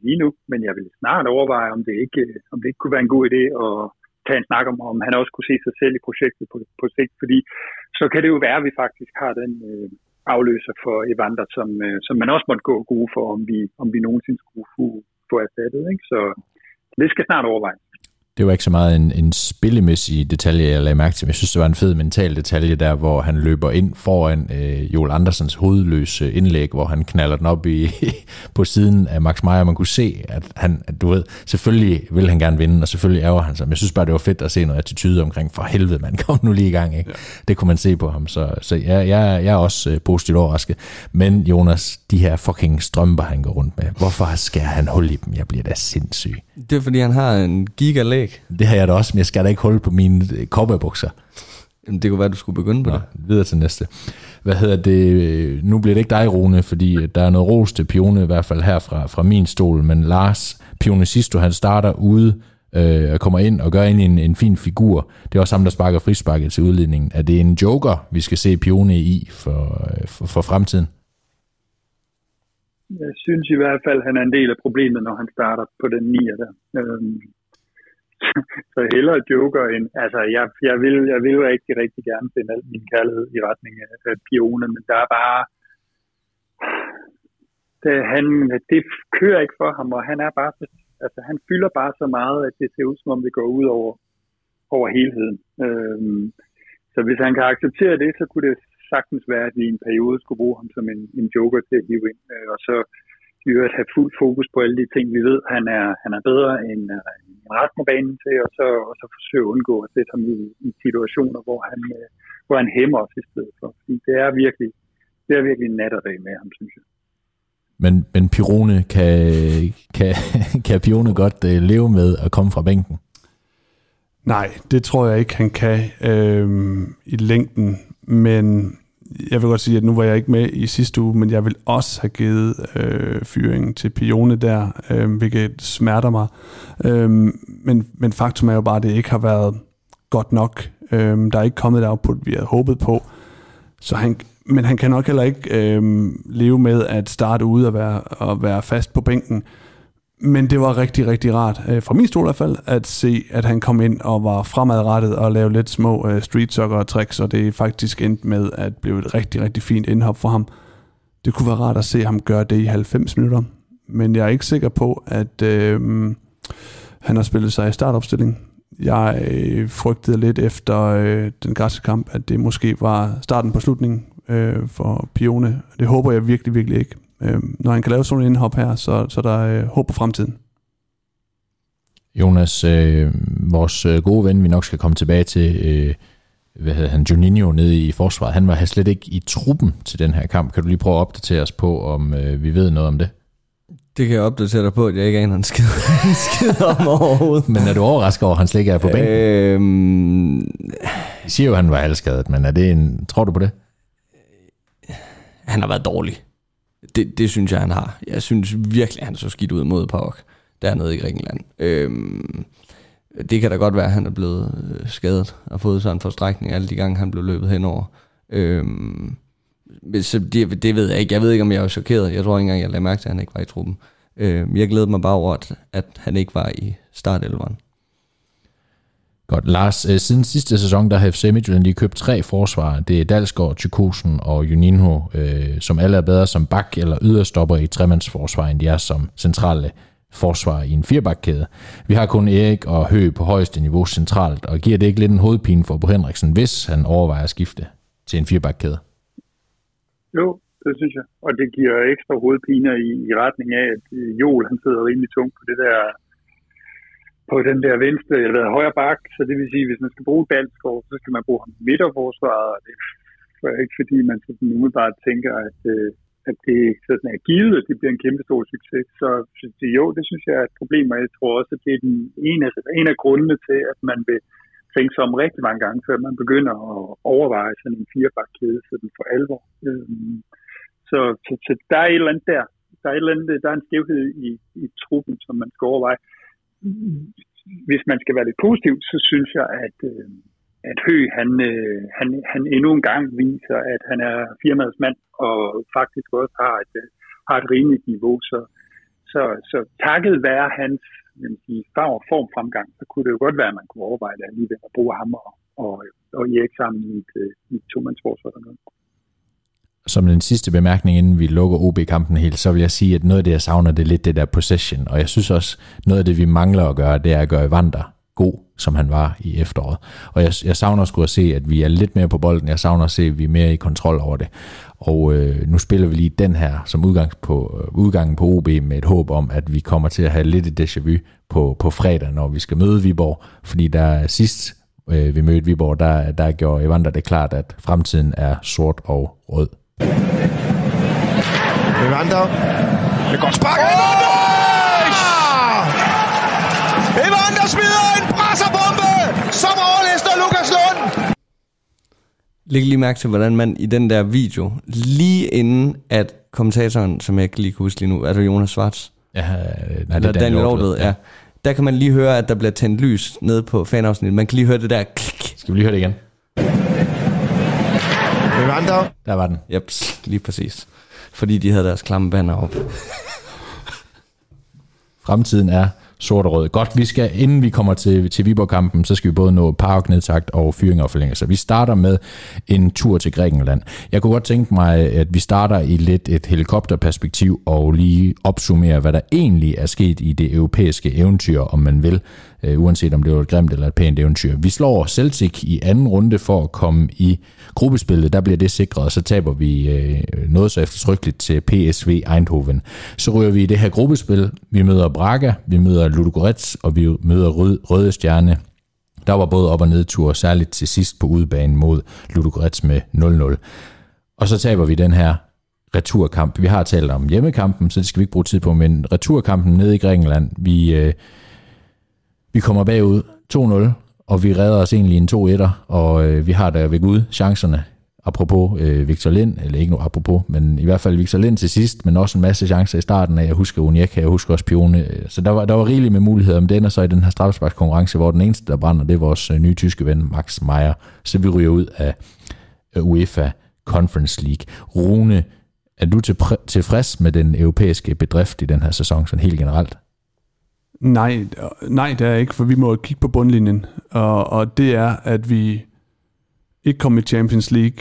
S4: lige nu, men jeg vil snart overveje, om det ikke, om det ikke kunne være en god idé at tage en snak om, om han også kunne se sig selv i projektet på, på sigt, fordi så kan det jo være, at vi faktisk har den øh, afløser for Evander, som, øh, som man også måtte gå gode for, om vi, om vi nogensinde skulle få, få erstattet. Ikke? Så det skal snart overvejes.
S1: Det var ikke så meget en, en spillemæssig detalje, jeg lagde mærke til, men jeg synes, det var en fed mental detalje der, hvor han løber ind foran øh, Joel Andersens hovedløse indlæg, hvor han knaller den op i, på siden af Max Meyer. Man kunne se, at han, at du ved, selvfølgelig vil han gerne vinde, og selvfølgelig ærger han sig, men jeg synes bare, det var fedt at se noget attitude omkring, for helvede, man kom nu lige i gang. Ikke? Ja. Det kunne man se på ham, så, så jeg, jeg, jeg er også øh, positivt overrasket. Men Jonas, de her fucking strømper, han går rundt med, hvorfor skal han hul i dem? Jeg bliver da sindssyg.
S2: Det er fordi, han har en gigalæg.
S1: Det har jeg da også, men jeg skal da ikke holde på mine kopperbukser.
S2: Jamen, det kunne være, du skulle begynde på
S1: Nå,
S2: det.
S1: videre til næste. Hvad hedder det? Nu bliver det ikke dig, Rune, fordi der er noget ros til Pione, i hvert fald her fra, fra min stol, men Lars Pione Sisto, han starter ude øh, og kommer ind og gør ind en, en fin figur. Det er også ham, der sparker frisparket til udledningen. Er det en joker, vi skal se Pione i for, for, for fremtiden?
S4: Jeg synes i hvert fald, at han er en del af problemet, når han starter på den 9. der. Øhm, så hellere joker end... Altså, jeg, jeg, vil, jeg vil rigtig, rigtig gerne finde al min kærlighed i retning af, af Pione, men der er bare... Det, han, det kører ikke for ham, og han er bare altså, han fylder bare så meget, at det ser ud som om det går ud over, over helheden. Øhm, så hvis han kan acceptere det, så kunne det sagtens være, at vi i en periode skulle bruge ham som en, en joker til at hive ind, øh, og så vi vil have fuld fokus på alle de ting, vi ved, han er, han er bedre end, uh, end resten af banen til, og så, og så forsøge at undgå at sætte ham i, i situationer, hvor han, uh, hvor han hæmmer os i stedet for. Fordi det er virkelig, det er virkelig nat og dag med ham, synes jeg.
S1: Men, men Pirone, kan, kan, kan Pione godt uh, leve med at komme fra bænken?
S3: Nej, det tror jeg ikke, han kan øh, i længden. Men jeg vil godt sige, at nu var jeg ikke med i sidste uge, men jeg vil også have givet øh, fyringen til Pione der, øh, hvilket smerter mig. Øh, men, men faktum er jo bare, at det ikke har været godt nok. Øh, der er ikke kommet det output, vi havde håbet på. Så han, men han kan nok heller ikke øh, leve med at starte ude og være, og være fast på bænken. Men det var rigtig, rigtig rart, øh, fra min stol i hvert fald, at se, at han kom ind og var fremadrettet og lavede lidt små øh, street soccer tricks, og det faktisk endte med at blive et rigtig, rigtig fint indhop for ham. Det kunne være rart at se ham gøre det i 90 minutter, men jeg er ikke sikker på, at øh, han har spillet sig i startopstilling. Jeg øh, frygtede lidt efter øh, den græske kamp, at det måske var starten på slutningen øh, for Pione. Det håber jeg virkelig, virkelig ikke øh, når han kan lave sådan en indhop her, så, så der er øh, håb på fremtiden.
S1: Jonas, øh, vores øh, gode ven, vi nok skal komme tilbage til, øh, hvad hedder han, Juninho nede i forsvaret, han var slet ikke i truppen til den her kamp. Kan du lige prøve at opdatere os på, om øh, vi ved noget om det?
S2: Det kan jeg opdatere dig på, at jeg ikke aner en skid, en skid om overhovedet.
S1: Men er du overrasket over, at han slet ikke er på bænken?
S2: Øhm,
S1: De siger jo, at han var halvskadet, men er det en, tror du på det?
S2: han har været dårlig. Det, det synes jeg, han har. Jeg synes virkelig, han så skidt ud mod Pauk dernede i Grækenland. Øhm, det kan da godt være, at han er blevet øh, skadet og fået sådan en forstrækning alle de gange, han blev løbet henover. Øhm, så det, det ved jeg ikke. Jeg ved ikke, om jeg var chokeret. Jeg tror ikke engang, jeg lagde mærke til, at han ikke var i truppen. Øhm, jeg glæder mig bare over, at, at han ikke var i startelveren.
S1: Godt. Lars, øh, siden sidste sæson, der har FC Midtjylland lige købt tre forsvarer. Det er Dalsgaard, Tykosen og Juninho, øh, som alle er bedre som bak eller yderstopper i tremandsforsvar, end de er som centrale forsvar i en firebakkæde. Vi har kun Erik og Hø på højeste niveau centralt, og giver det ikke lidt en hovedpine for Bo Henriksen, hvis han overvejer at skifte til en firebakkæde?
S4: Jo, det synes jeg. Og det giver ekstra hovedpiner i, i retning af, at øh, Joel han sidder rimelig tungt på det der på den der venstre eller højre bak, så det vil sige, hvis man skal bruge Dalsgaard, så skal man bruge ham i midterforsvaret, og det er ikke fordi, man sådan umiddelbart tænker, at, øh, at det sådan er givet, at det bliver en kæmpe stor succes. Så, så jo, det synes jeg er et problem, og jeg tror også, at det er den ene, en af grundene til, at man vil tænke sig om rigtig mange gange, før man begynder at overveje sådan en firebakkæde sådan for alvor. Øhm, så, så, så der er et eller andet der. Der er, et eller andet, der er en skævhed i, i truppen, som man skal overveje. Hvis man skal være lidt positiv, så synes jeg, at, øh, at Hø, han, øh, han, han endnu en gang viser, at han er firmadsmand, og faktisk også har et, øh, har et rimeligt niveau. Så, så, så takket være hans jeg sige, og form fremgang, så kunne det jo godt være, at man kunne overveje det alligevel at bruge ham og, og, og Erik sammen i et, øh, i et to-mandsforsvar eller noget.
S1: Som den sidste bemærkning, inden vi lukker OB-kampen helt, så vil jeg sige, at noget af det, jeg savner, det er lidt det der possession. Og jeg synes også, noget af det, vi mangler at gøre, det er at gøre Evander god, som han var i efteråret. Og jeg, jeg savner sgu at se, at vi er lidt mere på bolden. Jeg savner at se, at vi er mere i kontrol over det. Og øh, nu spiller vi lige den her som udgang på, øh, udgangen på OB med et håb om, at vi kommer til at have lidt et déjà vu på, på fredag, når vi skal møde Viborg. Fordi der sidst øh, vi mødte Viborg, der, der gjorde Evander det klart, at fremtiden er sort og rød.
S6: Evander. Det går spark. Evander smider en presserbombe, som overlister Lukas Lund.
S2: Læg lige mærke til, hvordan man i den der video, lige inden at kommentatoren, som jeg ikke lige kan huske lige nu, er det Jonas Svarts?
S1: Ja, nej, det
S2: Eller
S1: er
S2: Daniel
S1: Aarhus,
S2: Aarhus, ja. Der kan man lige høre, at der bliver tændt lys nede på fanafsnittet. Man kan lige høre det der klik.
S1: Skal vi lige høre det igen?
S6: Evander.
S1: Der var den.
S2: Jeps, lige præcis. Fordi de havde deres klamme banner op.
S1: Fremtiden er sort og rød. Godt, vi skal, inden vi kommer til, til Viborg-kampen, så skal vi både nå park nedtagt og fyring og forlængelse. Vi starter med en tur til Grækenland. Jeg kunne godt tænke mig, at vi starter i lidt et helikopterperspektiv og lige opsummere, hvad der egentlig er sket i det europæiske eventyr, om man vil, øh, uanset om det var et grimt eller et pænt eventyr. Vi slår Celtic i anden runde for at komme i gruppespillet. Der bliver det sikret, og så taber vi øh, noget så eftertrykkeligt til PSV Eindhoven. Så ryger vi i det her gruppespil. Vi møder Braga, vi møder Ludogorets, og vi møder Rød, Røde Stjerne. Der var både op- og nedtur, særligt til sidst på udbanen mod Ludogorets med 0-0. Og så taber vi den her returkamp. Vi har talt om hjemmekampen, så det skal vi ikke bruge tid på, men returkampen nede i Grækenland, vi, øh, vi kommer bagud 2-0, og vi redder os egentlig en 2-1'er, og øh, vi har der ved Gud chancerne. Apropos øh, Victor Lind, eller ikke nu apropos, men i hvert fald Victor Lind til sidst, men også en masse chancer i starten af. Jeg husker Uniek, jeg husker også Pione. Øh, så der var, der var rigeligt med muligheder, men det ender så i den her straffesparkskonkurrence, hvor den eneste, der brænder, det er vores øh, nye tyske ven, Max Meyer. Så vi ryger ud af øh, UEFA Conference League. Rune, er du tilfreds med den europæiske bedrift i den her sæson, sådan helt generelt?
S3: Nej, nej, det er ikke, for vi må kigge på bundlinjen, og, og det er, at vi ikke kom i Champions League,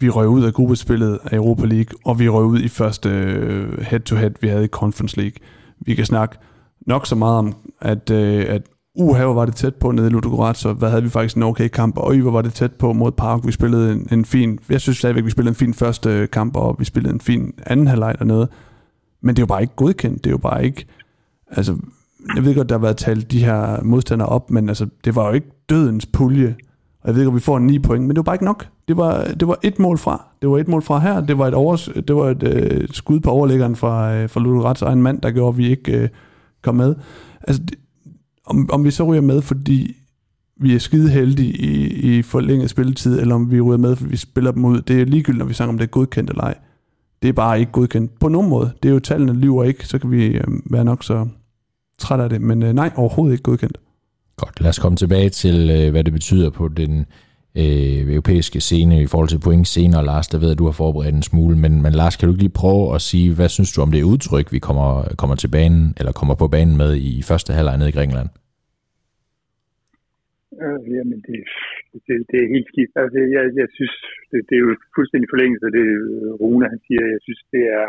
S3: vi røg ud af gruppespillet af Europa League, og vi røg ud i første øh, head-to-head, vi havde i Conference League. Vi kan snakke nok så meget om, at, øh, at uha, hvor var det tæt på nede i Ludogorets, så hvad havde vi faktisk en okay kamp, og hvor var det tæt på mod Park, vi spillede en, en fin, jeg synes stadigvæk, vi spillede en fin første kamp, og vi spillede en fin anden halvleg dernede, Men det er jo bare ikke godkendt. Det er jo bare ikke... Altså, jeg ved godt, der har været talt de her modstandere op, men altså, det var jo ikke dødens pulje. Og jeg ved godt, vi får 9 point, men det var bare ikke nok. Det var, det var et mål fra. Det var et mål fra her. Det var et, overs, det var et øh, skud på overlæggeren fra, øh, fra Ludo Rats egen mand, der gjorde, at vi ikke øh, kom med. Altså, det, om, om vi så ryger med, fordi vi er skide heldige i, i forlænget spilletid, eller om vi ryger med, fordi vi spiller dem ud. Det er ligegyldigt, når vi snakker om det er godkendt eller ej. Det er bare ikke godkendt på nogen måde. Det er jo tallene lyver ikke, så kan vi øh, være nok så træt af det. Men øh, nej, overhovedet ikke godkendt.
S1: Godt, lad os komme tilbage til, øh, hvad det betyder på den øh, europæiske scene i forhold til point senere, Lars. Der ved at du har forberedt en smule, men, men Lars, kan du ikke lige prøve at sige, hvad synes du om det udtryk, vi kommer, kommer til banen, eller kommer på banen med i første halvleg nede i Grækenland?
S4: Øh, jamen, det, det, det er helt skidt. Altså, jeg, jeg synes, det, det er jo fuldstændig forlængelse af det, Rune han siger. Jeg synes, det er,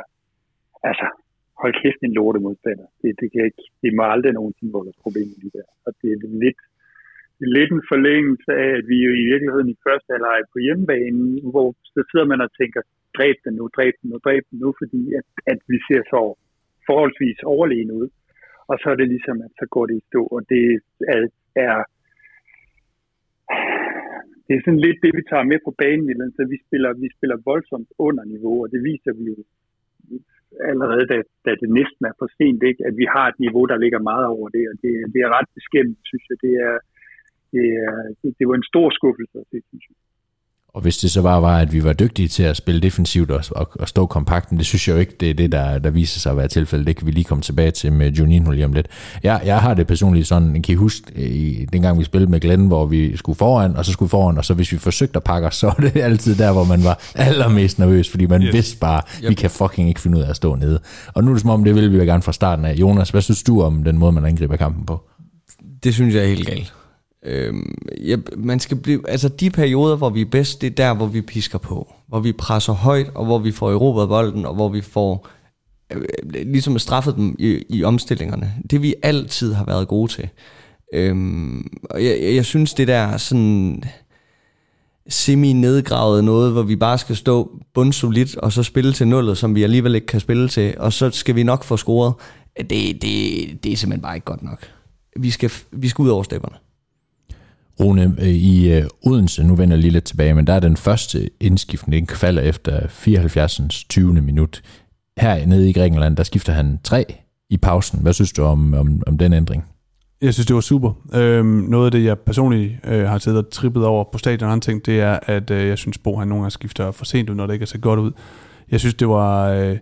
S4: altså, hold kæft en lortemodstander. Det, det, kan ikke, det må aldrig nogensinde volde problem i der. Og det er lidt, det lidt en forlængelse af, at vi jo i virkeligheden i første halvleg på hjemmebanen, hvor så sidder man og tænker, dræb den nu, dræb den nu, dræb den nu, fordi at, at vi ser så forholdsvis overlegen ud. Og så er det ligesom, at så går det i stå, og det er, er det er sådan lidt det, vi tager med på banen, så vi spiller, vi spiller voldsomt under niveau, og det viser vi jo allerede, da, da det næsten er for sent, ikke? at vi har et niveau, der ligger meget over det, og det, det er ret beskæmmende, synes jeg. Det, er, det, er, det, det var en stor skuffelse, det synes jeg.
S1: Og hvis det så bare var, at vi var dygtige til at spille defensivt og, og, og stå kompakten, det synes jeg jo ikke, det er det, der, der viser sig at være tilfældet. Det kan vi lige komme tilbage til med Juninho lige om lidt. Jeg, jeg har det personligt sådan, kan I huske, i, dengang vi spillede med Glenn, hvor vi skulle foran, og så skulle foran, og så hvis vi forsøgte at pakke os, så var det altid der, hvor man var allermest nervøs, fordi man yes. vidste bare, yep. vi kan fucking ikke finde ud af at stå nede. Og nu er det som om, det vil vi jo gerne fra starten af. Jonas, hvad synes du om den måde, man angriber kampen på?
S2: Det synes jeg er helt galt. Øhm, ja, man skal blive, altså de perioder, hvor vi er bedst, det er der, hvor vi pisker på. Hvor vi presser højt, og hvor vi får erobret bolden, og hvor vi får øh, øh ligesom straffet dem i, i omstillingerne. Det vi altid har været gode til. Øhm, og jeg, jeg synes, det der sådan semi-nedgravet noget, hvor vi bare skal stå bundsolidt, og så spille til nullet, som vi alligevel ikke kan spille til, og så skal vi nok få scoret. Det, det, det er simpelthen bare ikke godt nok. Vi skal, vi skal ud over stepperne.
S1: Rune, øh, i øh, Odense, nu vender jeg lige lidt tilbage, men der er den første indskiftning, den falder efter 74. 20. minut. Her nede i Grækenland, der skifter han tre i pausen. Hvad synes du om, om, om den ændring?
S3: Jeg synes, det var super. Øhm, noget af det, jeg personligt øh, har siddet og trippet over på stadion og andre ting, det er, at øh, jeg synes, Bo han nogle gange skifter for sent ud, når det ikke er så godt ud. Jeg synes, det var øh,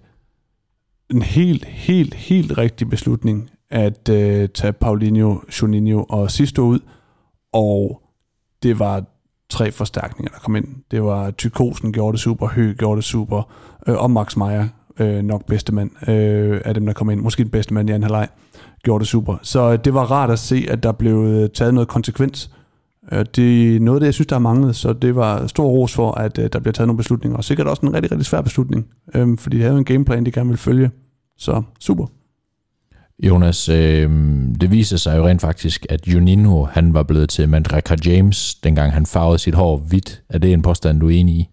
S3: en helt, helt, helt rigtig beslutning at øh, tage Paulinho, Juninho og Sisto ud, og det var tre forstærkninger, der kom ind. Det var Tykosen gjorde det super, Hø gjorde det super, øh, og Max Meyer, øh, nok bedste mand øh, af dem, der kom ind. Måske den bedste mand i anden halvleg, gjorde det super. Så øh, det var rart at se, at der blev øh, taget noget konsekvens. Øh, det er noget af det, jeg synes, der har manglet, så det var stor ros for, at øh, der bliver taget nogle beslutninger. Og sikkert også en rigtig, rigtig svær beslutning, øh, fordi de havde en gameplan, de gerne ville følge. Så super.
S1: Jonas, øh, det viser sig jo rent faktisk, at Juninho, han var blevet til Mandraka James, dengang han farvede sit hår hvidt. Er det en påstand, du er enig i?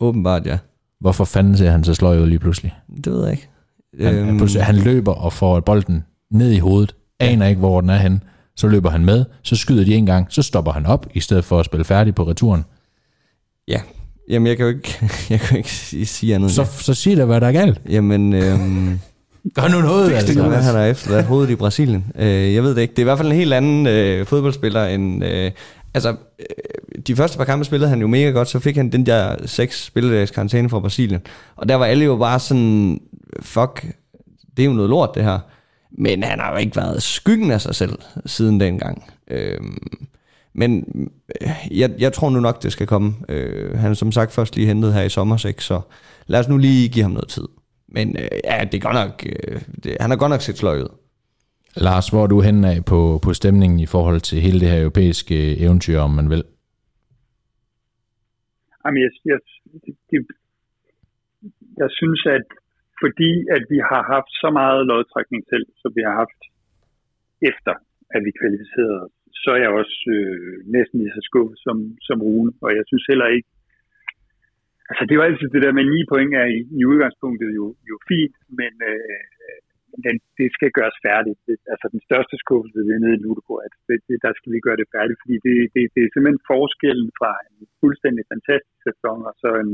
S2: Åbenbart, ja.
S1: Hvorfor fanden ser han så sløj ud lige pludselig?
S2: Det ved jeg ikke.
S1: Han, øhm... han, han løber og får bolden ned i hovedet, aner ikke, hvor den er hen. Så løber han med, så skyder de en gang, så stopper han op, i stedet for at spille færdig på returen.
S2: Ja, jamen jeg kan jo ikke, jeg kan jo ikke sige andet.
S1: Så, så sig da, hvad der er galt.
S2: Jamen, øhm,
S1: Gør nu noget,
S2: altså. Hvad han har efterladt hovedet i Brasilien. Øh, jeg ved det ikke. Det er i hvert fald en helt anden øh, fodboldspiller end... Øh, altså, øh, de første par kampe spillede han jo mega godt, så fik han den der seks spilledags karantæne fra Brasilien. Og der var alle jo bare sådan, fuck, det er jo noget lort det her. Men han har jo ikke været skyggen af sig selv siden dengang. Øh, men øh, jeg, jeg tror nu nok, det skal komme. Øh, han er som sagt først lige hentet her i sommer, så lad os nu lige give ham noget tid. Men øh, ja, det er godt nok, øh, det, han har godt nok set sløj ud.
S1: Lars, hvor er du henne af på, på stemningen i forhold til hele det her europæiske eventyr, om man vil?
S4: Jamen, jeg, jeg, det, jeg synes, at fordi at vi har haft så meget lodtrækning selv, som vi har haft efter, at vi kvalificerede så er jeg også øh, næsten lige så skuffet som, som Rune. Og jeg synes heller ikke, altså det er jo altid det der med 9 point er i, i udgangspunktet jo, jo fint, men øh, den, det skal gøres færdigt. Det, altså den største skuffelse det er nede i Ludeborg, at det, det, der skal vi gøre det færdigt, fordi det, det, det er simpelthen forskellen fra en fuldstændig fantastisk sæson og så en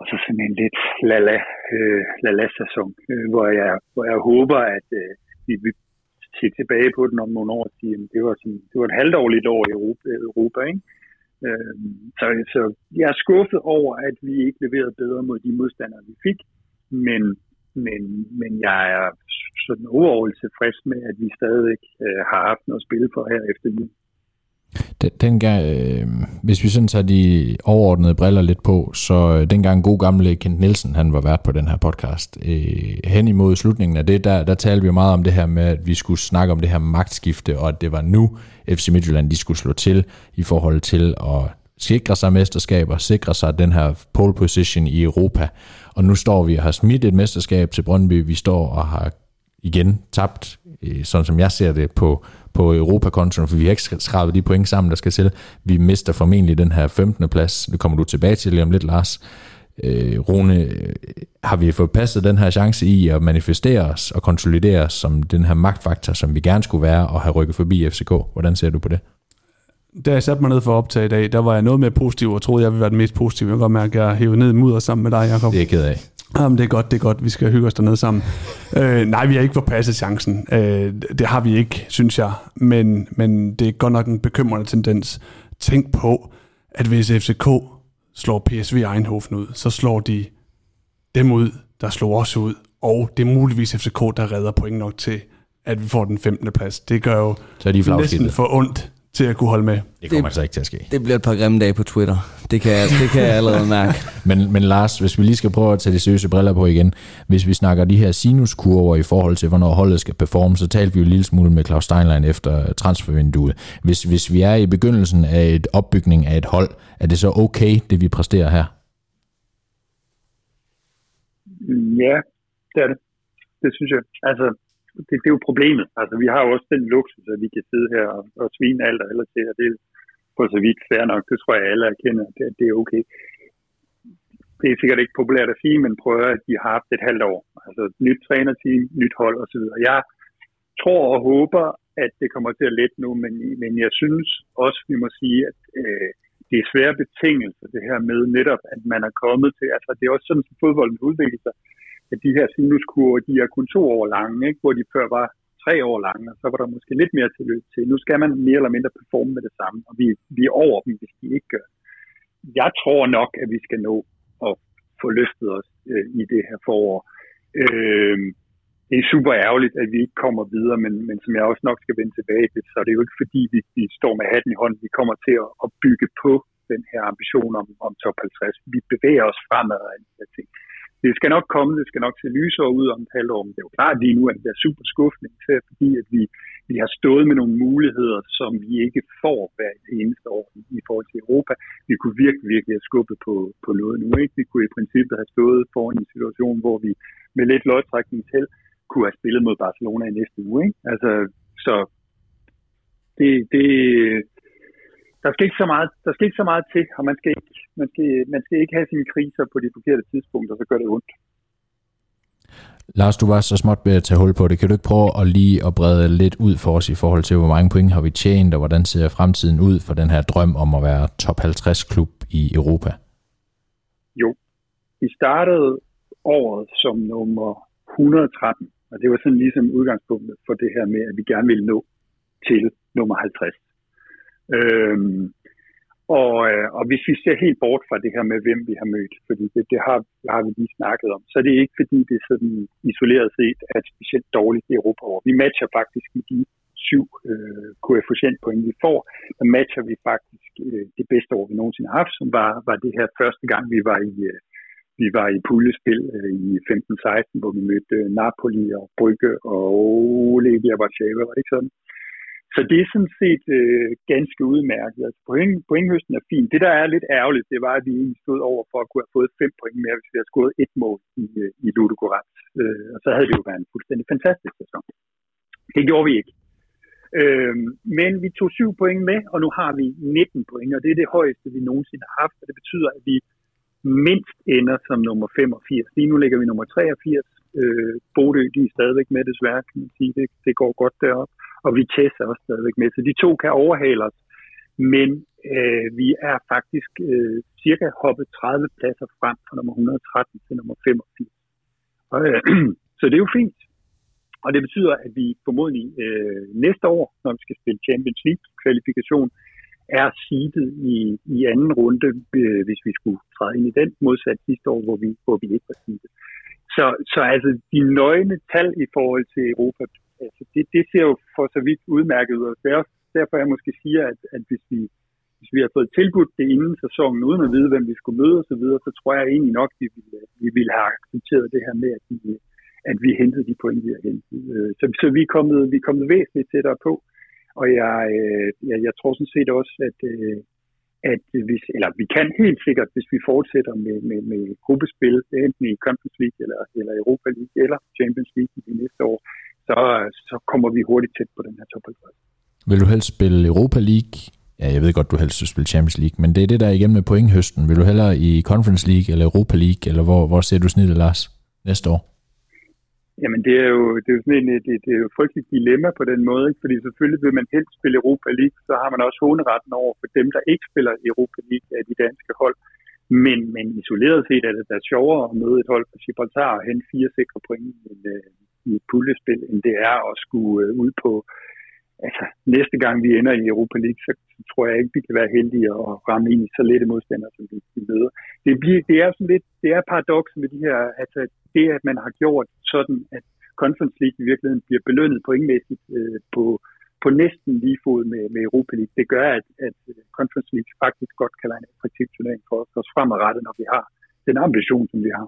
S4: og så sådan en lidt lala, øh, lala-sæson, øh, hvor, jeg, hvor jeg håber, at øh, vi vil se tilbage på den om nogle år og sige, at det var, sådan, det var et halvdårligt år i Europa. Europa ikke? Øh, så, så jeg er skuffet over, at vi ikke leverede bedre mod de modstandere, vi fik, men, men, men jeg er sådan overordnet tilfreds med, at vi stadig øh, har haft noget at spille for her efter jul.
S1: Den, dengang, øh, hvis vi sådan tager de overordnede briller lidt på, så øh, dengang god gamle Kent Nielsen, han var vært på den her podcast, øh, hen imod slutningen af det, der, der talte vi jo meget om det her med, at vi skulle snakke om det her magtskifte, og at det var nu FC Midtjylland, de skulle slå til i forhold til at sikre sig mesterskaber, sikre sig den her pole position i Europa. Og nu står vi og har smidt et mesterskab til Brøndby, vi står og har igen tabt, øh, sådan som jeg ser det, på, på Europakontoen, for vi har ikke skrabet de point sammen, der skal til. Vi mister formentlig den her 15. plads. Det kommer du tilbage til lige om lidt, Lars. Øh, Rune, øh, har vi fået passet den her chance i at manifestere os og konsolidere os som den her magtfaktor, som vi gerne skulle være og have rykket forbi FCK? Hvordan ser du på det?
S3: Da jeg satte mig ned for at optage i dag, der var jeg noget mere positiv, og troede, jeg ville være den mest positive. Jeg kan godt mærke, at jeg hævet ned mudder sammen med dig, Jacob.
S1: Det er jeg ked af.
S3: Jamen, det er godt, det er godt. Vi skal hygge os dernede sammen. øh, nej, vi har ikke forpasset chancen. Øh, det har vi ikke, synes jeg. Men, men det er godt nok en bekymrende tendens. Tænk på, at hvis FCK slår PSV Eindhoven ud, så slår de dem ud, der slår os ud. Og det er muligvis FCK, der redder point nok til, at vi får den 15. plads. Det gør jo
S1: Så er de
S3: næsten for ondt til at kunne holde med.
S1: Det kommer altså ikke til at ske.
S2: Det bliver et par grimme dage på Twitter. Det kan jeg, det kan jeg allerede mærke.
S1: Men, men Lars, hvis vi lige skal prøve at tage de seriøse briller på igen. Hvis vi snakker de her sinuskurver i forhold til, hvornår holdet skal performe, så talte vi jo en lille smule med Claus Steinlein efter transfervinduet. Hvis, hvis vi er i begyndelsen af et opbygning af et hold, er det så okay, det vi præsterer her?
S4: Ja, det er det. Det synes jeg. Altså, det, det er jo problemet. Altså, vi har jo også den luksus, at vi kan sidde her og, og svine alt og alle til, og det er på så vidt fair nok. Det tror jeg, alle erkender, at det, det er okay. Det er sikkert ikke populært at sige, men prøver, at de har haft et halvt år. Altså, nyt trænerteam, nyt hold osv. Jeg tror og håber, at det kommer til at lette nu, men, men jeg synes også, vi må sige, at øh, det er svære betingelser, det her med netop, at man er kommet til, altså det er også sådan, at fodbolden udvikler sig, at de her sinuskurver, de er kun to år lange, ikke? hvor de før var tre år lange, og så var der måske lidt mere til løb til. Nu skal man mere eller mindre performe med det samme, og vi, vi er over dem, hvis de ikke gør. Jeg tror nok, at vi skal nå at få løftet os øh, i det her forår. Øh, det er super ærgerligt, at vi ikke kommer videre, men, men som jeg også nok skal vende tilbage til, så er det jo ikke fordi, vi, vi står med hatten i hånden. Vi kommer til at, at bygge på den her ambition om, om top 50. Vi bevæger os fremad af de her ting. Det skal nok komme, det skal nok se lysere ud om et halvt år, men det er jo klart lige nu, at det er super skuffende, især fordi at vi, vi har stået med nogle muligheder, som vi ikke får hver eneste år i, forhold til Europa. Vi kunne virkelig, virkelig have skubbet på, på noget nu. Ikke? Vi kunne i princippet have stået foran en situation, hvor vi med lidt lodtrækning til kunne have spillet mod Barcelona i næste uge. Ikke? Altså, så det, det, der skal ikke så meget, der skal ikke så meget til, og man skal ikke, man skal, man skal ikke have sine kriser på de forkerte tidspunkter, så gør det ondt.
S1: Lars, du var så småt ved at tage hul på det. Kan du ikke prøve at lige at brede lidt ud for os i forhold til, hvor mange point har vi tjent, og hvordan ser fremtiden ud for den her drøm om at være top 50-klub i Europa?
S4: Jo, vi startede året som nummer 113, og det var sådan ligesom udgangspunktet for det her med, at vi gerne ville nå til nummer 50. Øhm, og, øh, og hvis vi ser helt bort fra det her med, hvem vi har mødt, fordi det, det, har, det har vi lige snakket om, så er det ikke fordi, det er sådan isoleret set er et specielt dårligt i Europa. Vi matcher faktisk i de syv øh, koefficientpoint, vi får, der matcher vi faktisk øh, det bedste år, vi nogensinde har haft, som var, var det her første gang, vi var i, øh, vi var i puljespil øh, i 15-16, hvor vi mødte øh, Napoli og Brygge og Legia Warszawa, var det ikke sådan? Så det er sådan set øh, ganske udmærket. Altså point, pointhøsten er fint. Det, der er lidt ærgerligt, det var, at vi egentlig stod over for at kunne have fået fem point mere, hvis vi havde scoret et mål i, øh, i Ludogorets. Øh, og så havde det jo været en fuldstændig fantastisk sæson. Det gjorde vi ikke. Øh, men vi tog syv point med, og nu har vi 19 point, og det er det højeste, vi nogensinde har haft, og det betyder, at vi mindst ender som nummer 85. Lige nu ligger vi nummer 83. Øh, Bodø, de er stadigvæk med desværre, kan man sige. Det, det går godt derop. Og vi er også stadigvæk med. Så de to kan overhale os. Men øh, vi er faktisk øh, cirka hoppet 30 pladser frem fra nummer 113 til nummer 85. Og, øh, så det er jo fint. Og det betyder, at vi formodentlig øh, næste år, når vi skal spille Champions League-kvalifikation, er seedet i, i anden runde, øh, hvis vi skulle træde ind i den, modsat sidste år, hvor vi, hvor vi ikke var seedet. Så, så altså de nøgne tal i forhold til Europa, altså det, det ser jo for så vidt udmærket ud. Og derfor, derfor jeg måske siger, at, at hvis, vi, hvis vi har fået tilbudt det inden sæsonen, uden at vide, hvem vi skulle møde osv., så, videre, så tror jeg egentlig nok, at vi ville, vi ville have accepteret det her med, at vi, at vi hentede de point, vi har hentet. Øh, så, så vi, er kommet, vi er kommet væsentligt tættere på, og jeg, øh, jeg, jeg tror sådan set også, at, at hvis, eller vi kan helt sikkert, hvis vi fortsætter med, med, med gruppespil, enten i Conference League eller, eller Europa League eller Champions League i de næste år, så, så kommer vi hurtigt tæt på den her top 50.
S1: Vil du helst spille Europa League? Ja, jeg ved godt, du helst vil spille Champions League, men det er det, der er igennem med pointhøsten. Vil du hellere i Conference League eller Europa League, eller hvor, hvor ser du snittet, Lars, næste år?
S4: Jamen det er jo, det er jo sådan en, det, det er jo frygteligt dilemma på den måde, ikke? fordi selvfølgelig vil man helst spille Europa League, så har man også håneretten over for dem, der ikke spiller Europa League af de danske hold. Men, men isoleret set er det da sjovere at møde et hold på Gibraltar og hente fire sikre point i, øh, i et puljespil, end det er at skulle øh, ud på, altså næste gang vi ender i Europa League, så, så tror jeg ikke, vi kan være heldige at ramme ind i så lette modstandere, som vi, vi møder. Det, bliver, det er sådan lidt, det er paradoks med de her, altså det, at man har gjort sådan, at Conference League i virkeligheden bliver belønnet pointmæssigt øh, på, på næsten lige fod med, med Europa League. Det gør, at, at Conference League faktisk godt kan være en attraktiv turnering for os fremadrettet, når vi har den ambition, som vi har.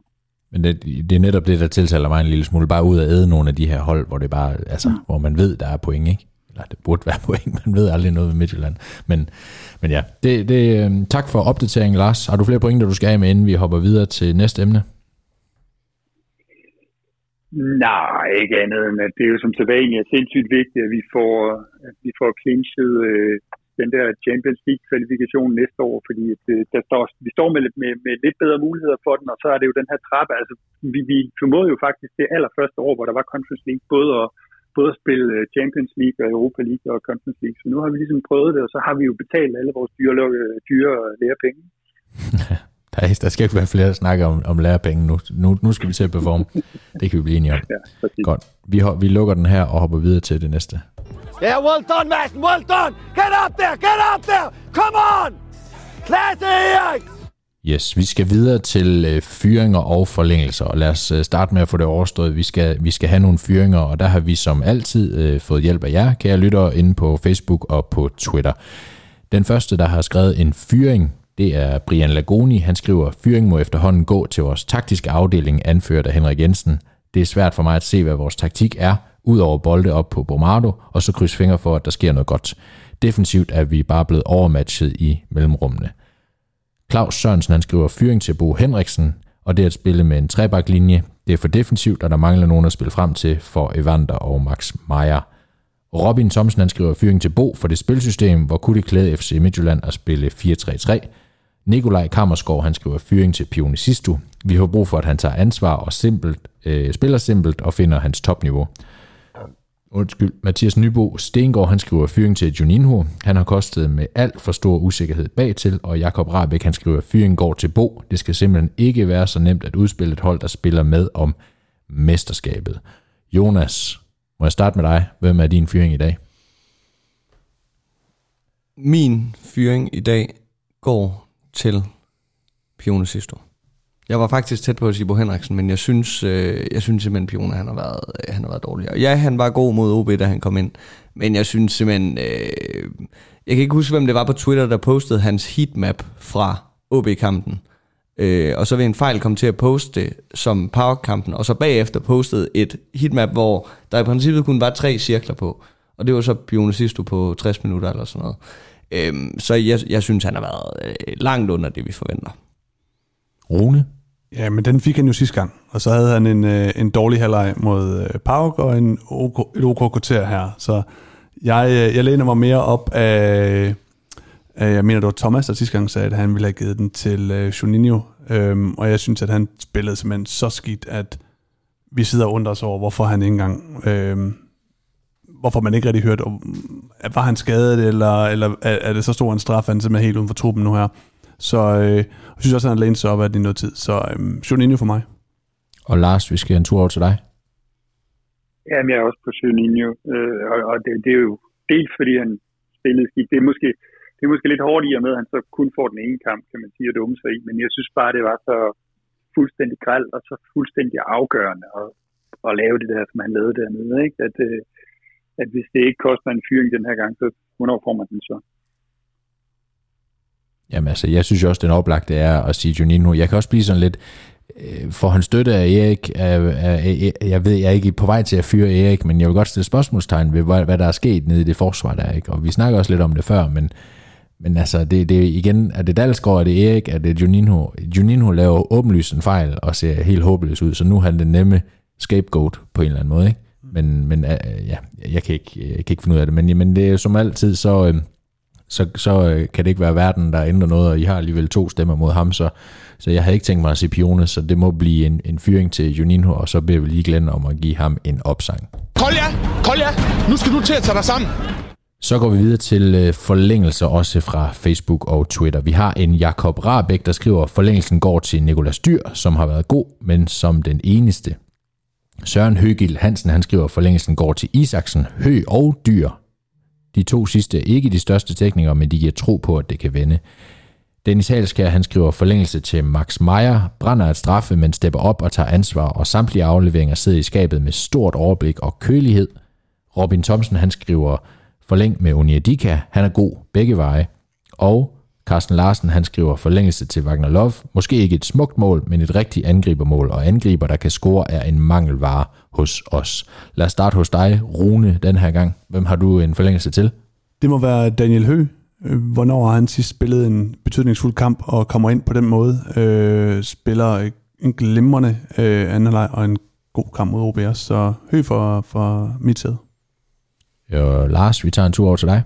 S1: Men det, det er netop det, der tiltaler mig en lille smule, bare ud at æde nogle af de her hold, hvor det bare, altså, mm. hvor man ved, der er point, ikke? Eller det burde være point, man ved aldrig noget med Midtjylland. Men, men ja, det, det, øh, tak for opdateringen, Lars. Har du flere pointer, du skal have med, inden vi hopper videre til næste emne?
S4: Nej, ikke andet end, at det er jo som sædvanligt er sindssygt vigtigt, at vi får, at vi får clinchet øh, den der Champions League-kvalifikation næste år, fordi det, øh, der står, vi står med, med, med lidt bedre muligheder for den, og så er det jo den her trappe. Altså, vi, vi formåede jo faktisk det allerførste år, hvor der var Conference League, både at, både at spille øh, Champions League og Europa League og Conference League. Så nu har vi ligesom prøvet det, og så har vi jo betalt alle vores dyre, øh, dyre lærepenge.
S1: Der, der skal ikke være flere, der snakker om, om lærepenge nu. nu. Nu skal vi til at performe. Det kan vi blive enige om. Ja, Godt. Vi, vi lukker den her og hopper videre til det næste.
S5: Yeah, well done, Madsen. Well done. Get up there. Get up there. Come on. Klasse, Erik.
S1: Yes, vi skal videre til øh, fyringer og forlængelser, og lad os øh, starte med at få det overstået. Vi skal, vi skal have nogle fyringer, og der har vi som altid øh, fået hjælp af jer, kære lyttere, inde på Facebook og på Twitter. Den første, der har skrevet en fyring, det er Brian Lagoni. Han skriver, fyring må efterhånden gå til vores taktiske afdeling, anført af Henrik Jensen. Det er svært for mig at se, hvad vores taktik er, ud over bolde op på Bombardo, og så kryds fingre for, at der sker noget godt. Defensivt er vi bare blevet overmatchet i mellemrummene. Claus Sørensen han skriver fyring til Bo Henriksen, og det at spille med en trebaklinje, det er for defensivt, og der mangler nogen at spille frem til for Evander og Max Meyer. Robin Thomsen han skriver fyring til Bo for det spilsystem, hvor kunne det klæde FC Midtjylland at spille 4-3-3, Nikolaj Kammerskov, han skriver fyring til Pionicisto. Vi har brug for, at han tager ansvar og simpelt, øh, spiller simpelt og finder hans topniveau. Undskyld, Mathias Nybo Stengård, han skriver fyring til Juninho. Han har kostet med alt for stor usikkerhed bagtil, og Jakob Rabeck, han skriver fyring går til Bo. Det skal simpelthen ikke være så nemt at udspille et hold, der spiller med om mesterskabet. Jonas, må jeg starte med dig? Hvem er din fyring i dag?
S2: Min fyring i dag går til Pione Sisto. Jeg var faktisk tæt på at sige Bo Henriksen, men jeg synes, øh, jeg synes simpelthen, Pione han har, været, øh, han har været dårlig. Ja, han var god mod OB, da han kom ind. Men jeg synes simpelthen... Øh, jeg kan ikke huske, hvem det var på Twitter, der postede hans heatmap fra OB-kampen. Øh, og så vil en fejl komme til at poste det som powerkampen, og så bagefter postede et heatmap, hvor der i princippet kun var tre cirkler på. Og det var så Pione Sisto på 60 minutter eller sådan noget. Øhm, så jeg, jeg synes, han har været øh, langt under det, vi forventer.
S1: Rune?
S3: Ja, men den fik han jo sidste gang. Og så havde han en, øh, en dårlig halvleg mod øh, Pauk og en OK, et OK kvarter her. Så jeg, øh, jeg læner mig mere op af, af, jeg mener det var Thomas, der sidste gang sagde, at han ville have givet den til øh, Juninho. Øhm, og jeg synes, at han spillede simpelthen så skidt, at vi sidder og undrer os over, hvorfor han ikke engang... Øhm, hvorfor man ikke rigtig hørte, om, var han skadet, eller, eller er, det så stor en straf, at han simpelthen er helt uden for truppen nu her. Så øh, jeg synes også, at han læner sig op af det i noget tid. Så øh, Juninho for mig.
S1: Og Lars, vi skal en tur over til dig.
S4: Jamen, jeg er også på Juninho, øh, og, og det, det, er jo dels fordi han spillede skidt. Det er måske, det er måske lidt hårdt i og med, at han så kun får den ene kamp, kan man sige, at dumme sig i. Men jeg synes bare, det var så fuldstændig græld og så fuldstændig afgørende at, at lave det der, som han lavede dernede. Ikke? At, øh, at hvis det ikke koster en fyring den her gang, så hvornår får man den så?
S1: Jamen altså, jeg synes jo også, den oplagte er at sige Juninho. Jeg kan også blive sådan lidt, øh, for han støtte af Erik, er, er, er, jeg ved, jeg er ikke på vej til at fyre Erik, men jeg vil godt stille spørgsmålstegn ved, hvad, hvad der er sket nede i det forsvar der, ikke? Og vi snakker også lidt om det før, men, men altså, det, det igen, er det Dalsgaard, er det Erik, er det Juninho? Juninho laver åbenlyst en fejl og ser helt håbløs ud, så nu er han den nemme scapegoat på en eller anden måde, ikke? Men, men øh, ja, jeg kan, ikke, jeg kan ikke finde ud af det, men, men det er som altid, så, øh, så, så øh, kan det ikke være verden, der ændrer noget, og I har alligevel to stemmer mod ham, så, så jeg havde ikke tænkt mig at se Pione, så det må blive en, en fyring til Juninho, og så beder vi lige Glenn om at give ham en opsang.
S6: Kolja, Kolja, nu skal du til at tage dig sammen.
S1: Så går vi videre til øh, forlængelser også fra Facebook og Twitter. Vi har en Jakob Rabæk, der skriver, at forlængelsen går til Nikolas Dyr, som har været god, men som den eneste. Søren Høgil Hansen, han skriver, at forlængelsen går til Isaksen, Hø og Dyr. De to sidste ikke de største teknikere, men de giver tro på, at det kan vende. Dennis Halskær, han skriver forlængelse til Max Meyer, brænder et straffe, men stepper op og tager ansvar, og samtlige afleveringer sidder i skabet med stort overblik og kølighed. Robin Thomsen, han skriver forlæng med Onyedika, han er god begge veje. Og Carsten Larsen, han skriver forlængelse til Wagner Love. Måske ikke et smukt mål, men et rigtigt angribermål, og angriber, der kan score, er en mangelvare hos os. Lad os starte hos dig, Rune, den her gang. Hvem har du en forlængelse til?
S3: Det må være Daniel Hø. Hvornår har han sidst spillet en betydningsfuld kamp og kommer ind på den måde? Øh, spiller en glimrende øh, anden halvleg og en god kamp mod OBS. Så Hø for, for mit sæde.
S1: Og Lars, vi tager en tur over til dig.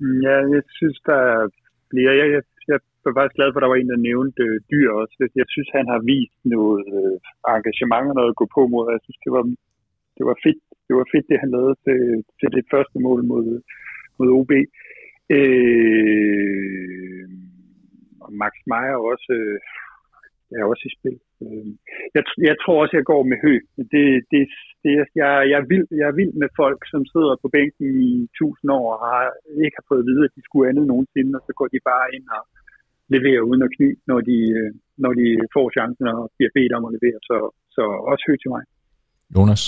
S4: Ja, jeg synes, der er. Jeg, jeg, jeg var faktisk glad for, at der var en, der nævnte øh, dyr også. Jeg synes, han har vist noget øh, engagement og noget at gå på mod. Jeg synes, det var, det var fedt, det var fedt, det han lavede til, til det første mål mod, mod OB. Øh, og Max Meyer også, øh, er også i spil. Øh, jeg, jeg tror også, jeg går med hø. Det, det, det, jeg, jeg, er vild, jeg er vild med folk, som sidder på bænken i tusind år og har, ikke har fået at vide, at de skulle andet nogensinde, og så går de bare ind og leverer uden at kny, når de, øh, når de får chancen og bliver bedt om at levere. Så, så også hø til mig.
S1: Jonas?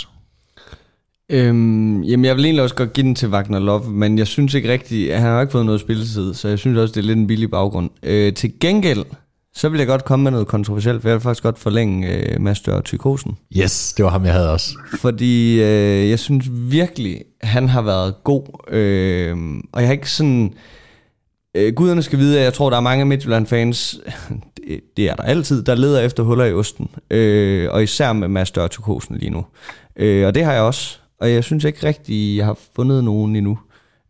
S2: Øhm, jamen, jeg vil egentlig også godt give den til Wagner Love, men jeg synes ikke rigtigt, han har ikke fået noget spilletid, så jeg synes også, det er lidt en billig baggrund. Øh, til gengæld, så vil jeg godt komme med noget kontroversielt, for jeg vil faktisk godt forlænge øh, Mads Dør Tykosen.
S1: Yes, det var ham, jeg havde også.
S2: Fordi øh, jeg synes virkelig, han har været god. Øh, og jeg har ikke sådan... Øh, guderne skal vide, at jeg tror, der er mange Midtjylland-fans, det, det er der altid, der leder efter huller i osten. Øh, og især med Mads Dør Tykosen lige nu. Øh, og det har jeg også. Og jeg synes ikke rigtigt, jeg har fundet nogen endnu.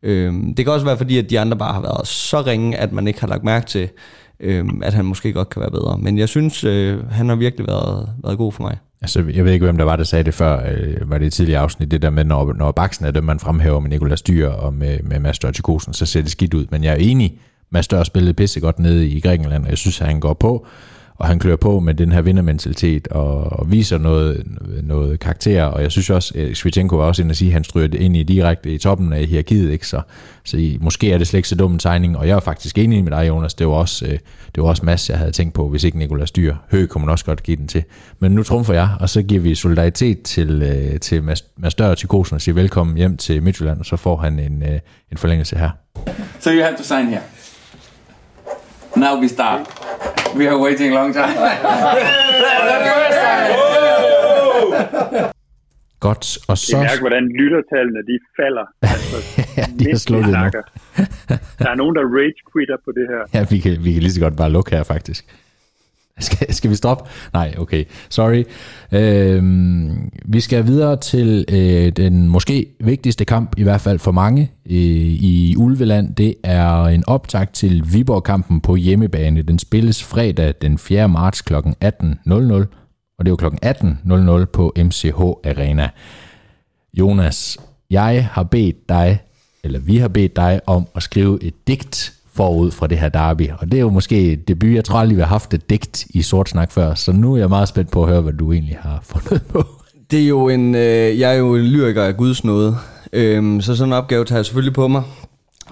S2: Øh, det kan også være fordi, at de andre bare har været så ringe, at man ikke har lagt mærke til, øh, at han måske godt kan være bedre. Men jeg synes, øh, han har virkelig været, været god for mig.
S1: Altså, jeg ved ikke, hvem der var, der sagde det før, øh, var det i tidligere afsnit, det der med, når, når baksen er dem, man fremhæver med Nikolas Dyr og med, med Mads Dørtikosen, så ser det skidt ud. Men jeg er enig, Mads Dør spillede pisse godt nede i Grækenland, og jeg synes, at han går på, og han klør på med den her vindermentalitet og, og viser noget, noget karakter, og jeg synes også, at Svitjenko var også inde at sige, at han stryger det ind i direkte i toppen af hierarkiet, ikke? Så, så i, måske er det slet ikke så dum en tegning, og jeg er faktisk enig med dig, Jonas, det var også, øh, det var også Mads, jeg havde tænkt på, hvis ikke Nikolas Dyr. Høg kunne man også godt give den til. Men nu trumfer jeg, og så giver vi solidaritet til, øh, til Mads, Mads Dør til Kosen og siger velkommen hjem til Midtjylland, og så får han en, øh, en forlængelse her.
S7: So you have to sign here. Now we start. We are waiting a long time.
S1: Godt, og
S4: Det
S1: så...
S4: er mærke, hvordan lyttertallene de falder. Altså,
S1: Ja, de har nu.
S4: snakker. Der er nogen, der rage quitter på det her.
S1: Ja, vi kan, vi kan lige så godt bare lukke her, faktisk. Skal, skal vi stoppe? Nej, okay. Sorry. Øhm, vi skal videre til øh, den måske vigtigste kamp, i hvert fald for mange, øh, i Ulveland. Det er en optakt til Viborg-kampen på hjemmebane. Den spilles fredag den 4. marts kl. 18.00, og det er jo kl. 18.00 på MCH Arena. Jonas, jeg har bedt dig, eller vi har bedt dig om at skrive et digt forud fra det her derby. Og det er jo måske debut. Jeg tror aldrig, vi har haft et digt i sort snak før, så nu er jeg meget spændt på at høre, hvad du egentlig har fundet på.
S2: Det er jo en, øh, jeg er jo en lyriker af Guds nåde, øhm, så sådan en opgave tager jeg selvfølgelig på mig.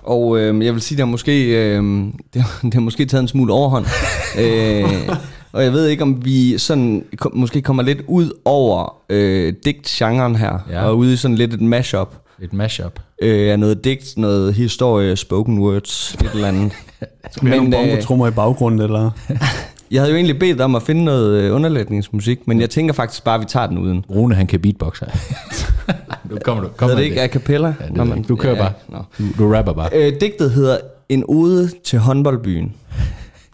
S2: Og øh, jeg vil sige, det har måske, øh, det, har, det har måske taget en smule overhånd. øh, og jeg ved ikke, om vi sådan kom, måske kommer lidt ud over øh, digt-genren her,
S1: ja.
S2: og ude i sådan lidt et mashup.
S1: Et mashup.
S2: Øh, af noget digt, noget historie, spoken words, et eller andet.
S3: Vi har nogle
S2: øh,
S3: bongo-trummer i baggrunden, eller?
S2: jeg havde jo egentlig bedt om at finde noget øh, underlægningsmusik, men jeg tænker faktisk bare, at vi tager den uden.
S1: Rune, han kan beatboxe nu kommer du. Kom
S2: Hedder
S1: med
S2: det ikke a cappella?
S1: Ja, det ikke. Du kører bare.
S2: Nå.
S1: Du, du rapper bare.
S2: Øh, digtet hedder En ode til håndboldbyen.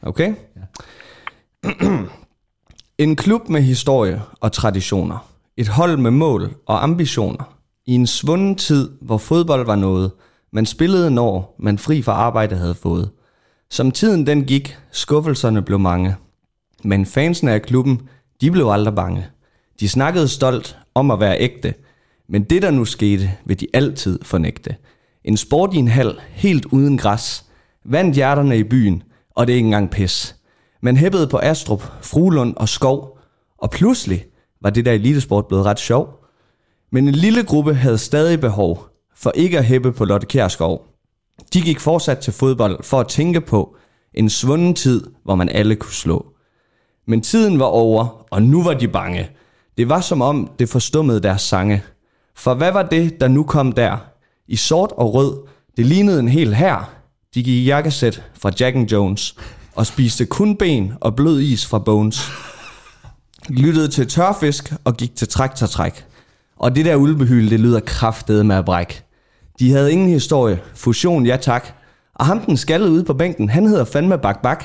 S2: Okay? en klub med historie og traditioner. Et hold med mål og ambitioner. I en svunden tid, hvor fodbold var noget, man spillede når man fri fra arbejde havde fået. Som tiden den gik, skuffelserne blev mange. Men fansene af klubben, de blev aldrig bange. De snakkede stolt om at være ægte, men det der nu skete, vil de altid fornægte. En sport i en hal, helt uden græs, vandt hjerterne i byen, og det er ikke engang pis. Man hæppede på Astrup, Fruelund og Skov, og pludselig var det der elitesport blevet ret sjov. Men en lille gruppe havde stadig behov for ikke at hæppe på Lotte Kjærskov. De gik fortsat til fodbold for at tænke på en svunden tid, hvor man alle kunne slå. Men tiden var over, og nu var de bange. Det var som om, det forstummede deres sange. For hvad var det, der nu kom der? I sort og rød, det lignede en hel her. De gik i jakkesæt fra Jack and Jones og spiste kun ben og blød is fra Bones. Lyttede til tørfisk og gik til traktortræk. Og det der ulvehyl, det lyder kraftede med at bræk. De havde ingen historie. Fusion, ja tak. Og ham den skaldede ude på bænken, han hedder fandme Bak Bak.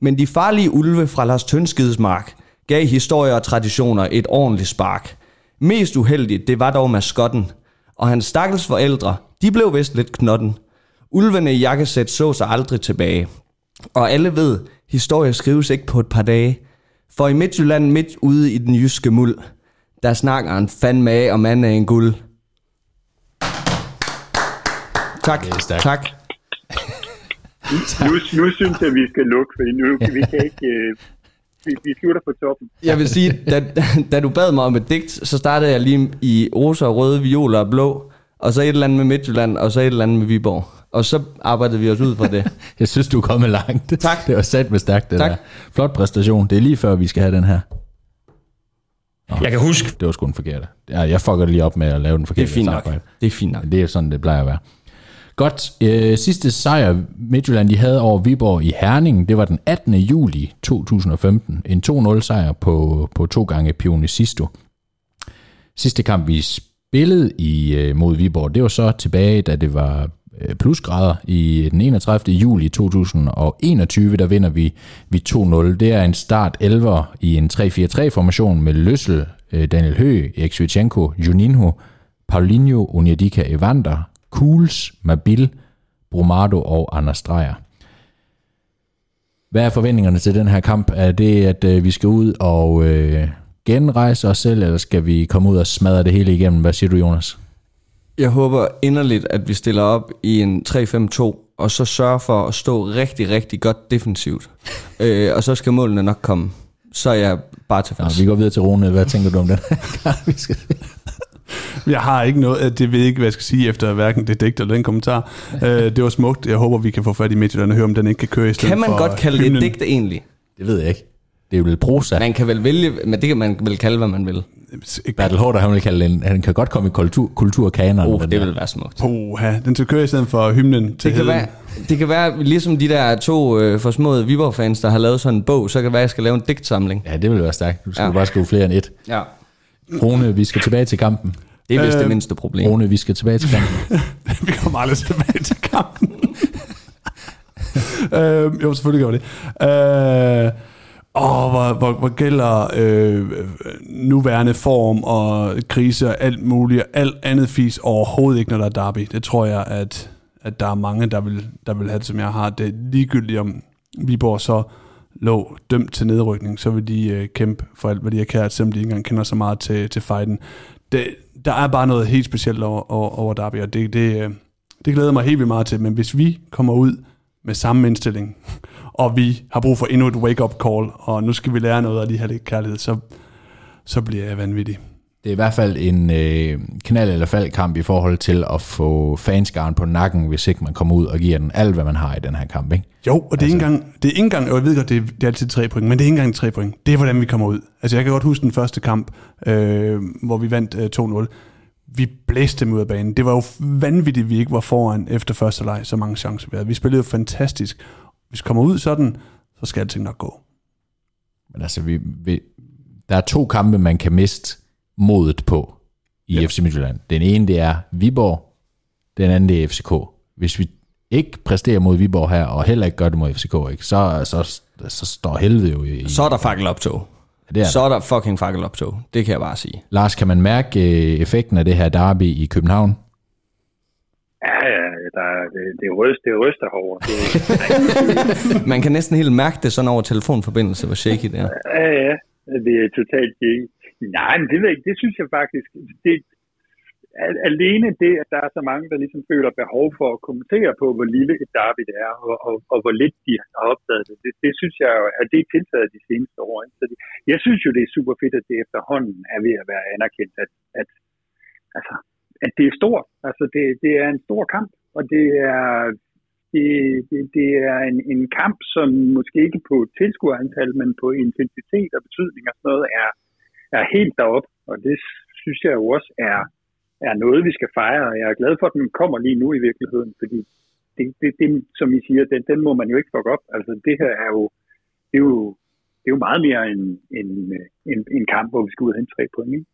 S2: Men de farlige ulve fra Lars Tønskides mark gav historie og traditioner et ordentligt spark. Mest uheldigt, det var dog maskotten. Og hans stakkels forældre, de blev vist lidt knotten. Ulvene i jakkesæt så sig aldrig tilbage. Og alle ved, historie skrives ikke på et par dage. For i Midtjylland midt ude i den jyske muld, der snakker han fandme af, og mand er en guld. Tak,
S1: stærkt.
S2: tak.
S4: Nu, nu synes jeg, vi skal lukke, for nu vi kan ikke... Øh, vi, vi slutter på toppen.
S2: Jeg vil sige, da, da du bad mig om et digt, så startede jeg lige i rosa, røde, violer og blå, og så et eller andet med Midtjylland, og så et eller andet med Viborg. Og så arbejdede vi os ud fra det.
S1: Jeg synes, du er kommet langt.
S2: Tak.
S1: Det var sat med stærkt, det
S2: Tak.
S1: der. Flot præstation. Det er lige før, vi skal have den her.
S6: Jeg kan huske,
S1: Det var sgu den forkerte. Ja, jeg fucker det lige op med at lave den
S2: Det
S1: forkerte.
S2: er fint nok.
S1: arbejde.
S2: Det er fint nok.
S1: Det er sådan, det plejer at være. Godt. Øh, sidste sejr Midtjylland de havde over Viborg i Herning, det var den 18. juli 2015. En 2-0 sejr på, på to gange Pionicisto. Sidste kamp, vi spillede i, øh, mod Viborg, det var så tilbage, da det var Øh, plusgrader i den 31. juli 2021, der vinder vi, vi 2-0. Det er en start 11 i en 3-4-3-formation med Løssel, øh, Daniel Hø, Erik Svitchenko, Juninho, Paulinho, Onyedika Evander, Kuls, Mabil, Brumado og Anders Dreyer. Hvad er forventningerne til den her kamp? Er det, at øh, vi skal ud og øh, genrejse os selv, eller skal vi komme ud og smadre det hele igennem? Hvad siger du, Jonas?
S2: Jeg håber inderligt, at vi stiller op i en 3-5-2, og så sørger for at stå rigtig, rigtig godt defensivt. øh, og så skal målene nok komme. Så er jeg bare
S1: Nå,
S2: tilfreds.
S1: vi går videre til Rune. Hvad tænker du om den vi skal
S3: Jeg har ikke noget, det ved jeg ikke, hvad jeg skal sige efter hverken det digt eller den kommentar. Øh, det var smukt. Jeg håber, vi kan få fat i Midtjylland og høre, om den ikke kan køre i stedet
S2: Kan man
S3: for
S2: godt kalde det
S3: hymnen.
S2: et digt egentlig?
S1: Det ved jeg ikke. Det er vel prosa.
S2: Man kan vel vælge, men det kan man vel kalde, hvad man vil.
S1: Bertel Hårder, han vil kalde den, han kan godt komme i kultur, kulturkanonen.
S2: Oh, det vil være smukt.
S3: Puha, den skal køre i stedet for hymnen til
S2: Det kan,
S3: heden.
S2: være, det kan være, ligesom de der to øh, forsmåede Viborg-fans, der har lavet sådan en bog, så kan det være, at jeg skal lave en digtsamling.
S1: Ja, det vil være stærkt. Du skal
S2: Ja.
S1: bare skrive flere end et.
S2: Ja.
S1: Rune, vi skal tilbage til kampen.
S2: Det er vist det
S3: Øh,
S2: mindste problem.
S1: Rune, vi skal tilbage til kampen.
S3: vi kommer aldrig tilbage til kampen. øh, jo, selvfølgelig gør vi det. Øh, Åh, hvor, hvor, hvor gælder øh, nuværende form og krise og alt muligt, og alt andet fis overhovedet ikke, når der er derby. Det tror jeg, at, at der er mange, der vil, der vil have det, som jeg har. Det er ligegyldigt, om Viborg så lå dømt til nedrykning, så vil de øh, kæmpe for alt, hvad de har kært, selvom de ikke engang kender så meget til, til fighten. Det, der er bare noget helt specielt over, over, over derby, og det, det, øh, det glæder mig helt vildt meget til. Men hvis vi kommer ud med samme indstilling, og vi har brug for endnu et wake-up call, og nu skal vi lære noget af de her lidt kærlighed, så, så bliver jeg vanvittig.
S1: Det er i hvert fald en øh, knald- eller faldkamp i forhold til at få fanskaren på nakken, hvis ikke man kommer ud og giver den alt, hvad man har i den her kamp. Ikke?
S3: Jo, og det er, altså. ikke engang, det er ikke engang, og jeg ved godt, det er, det er altid tre point, men det er ikke engang tre point. Det er, hvordan vi kommer ud. Altså, jeg kan godt huske den første kamp, øh, hvor vi vandt øh, 2-0. Vi blæste dem ud af banen. Det var jo vanvittigt, at vi ikke var foran efter første leg, så mange chancer vi havde. Vi spillede jo fantastisk. Hvis vi kommer ud sådan, så skal alting nok gå.
S1: Men altså, vi, vi, der er to kampe, man kan miste modet på i ja. FC Midtjylland. Den ene, det er Viborg. Den anden, det er FCK. Hvis vi ikke præsterer mod Viborg her, og heller ikke gør det mod FCK, ikke, så, så, så står helvede jo i...
S2: Så er der fakkeloptog.
S1: det er
S2: Så er der fucking fakkeloptog. Det kan jeg bare sige.
S1: Lars, kan man mærke øh, effekten af det her derby i København?
S4: Ja, ja, der, er- det, det, ryster, det ryster herovre. Det,
S2: Man kan næsten helt mærke det sådan over telefonforbindelse, hvor shaky det er.
S4: ja, ja, det er totalt ikke. Nej, men det, det synes jeg faktisk, det, al- alene det, at der er så mange, der ligesom føler behov for at kommentere på, hvor lille et derby det er, og, og, og hvor lidt de har opdaget det, det, det synes jeg jo, at det er tiltaget de seneste år. Ikke? Så det, jeg synes jo, det er super fedt, at det efterhånden er ved at være anerkendt, at, at, altså, at det er stort. Altså, det, det er en stor kamp, og det er, det, det, det er en, en kamp, som måske ikke på tilskuerantal, men på intensitet og betydning og sådan noget, er, er helt deroppe. Og det synes jeg jo også er, er noget, vi skal fejre. Og jeg er glad for, at den kommer lige nu i virkeligheden, fordi det, det, det som I siger, den, den må man jo ikke fuck op. Altså, det her er jo, det er jo, det er jo meget mere en, en, en, en kamp, hvor vi skal ud og hente tre point. Ikke?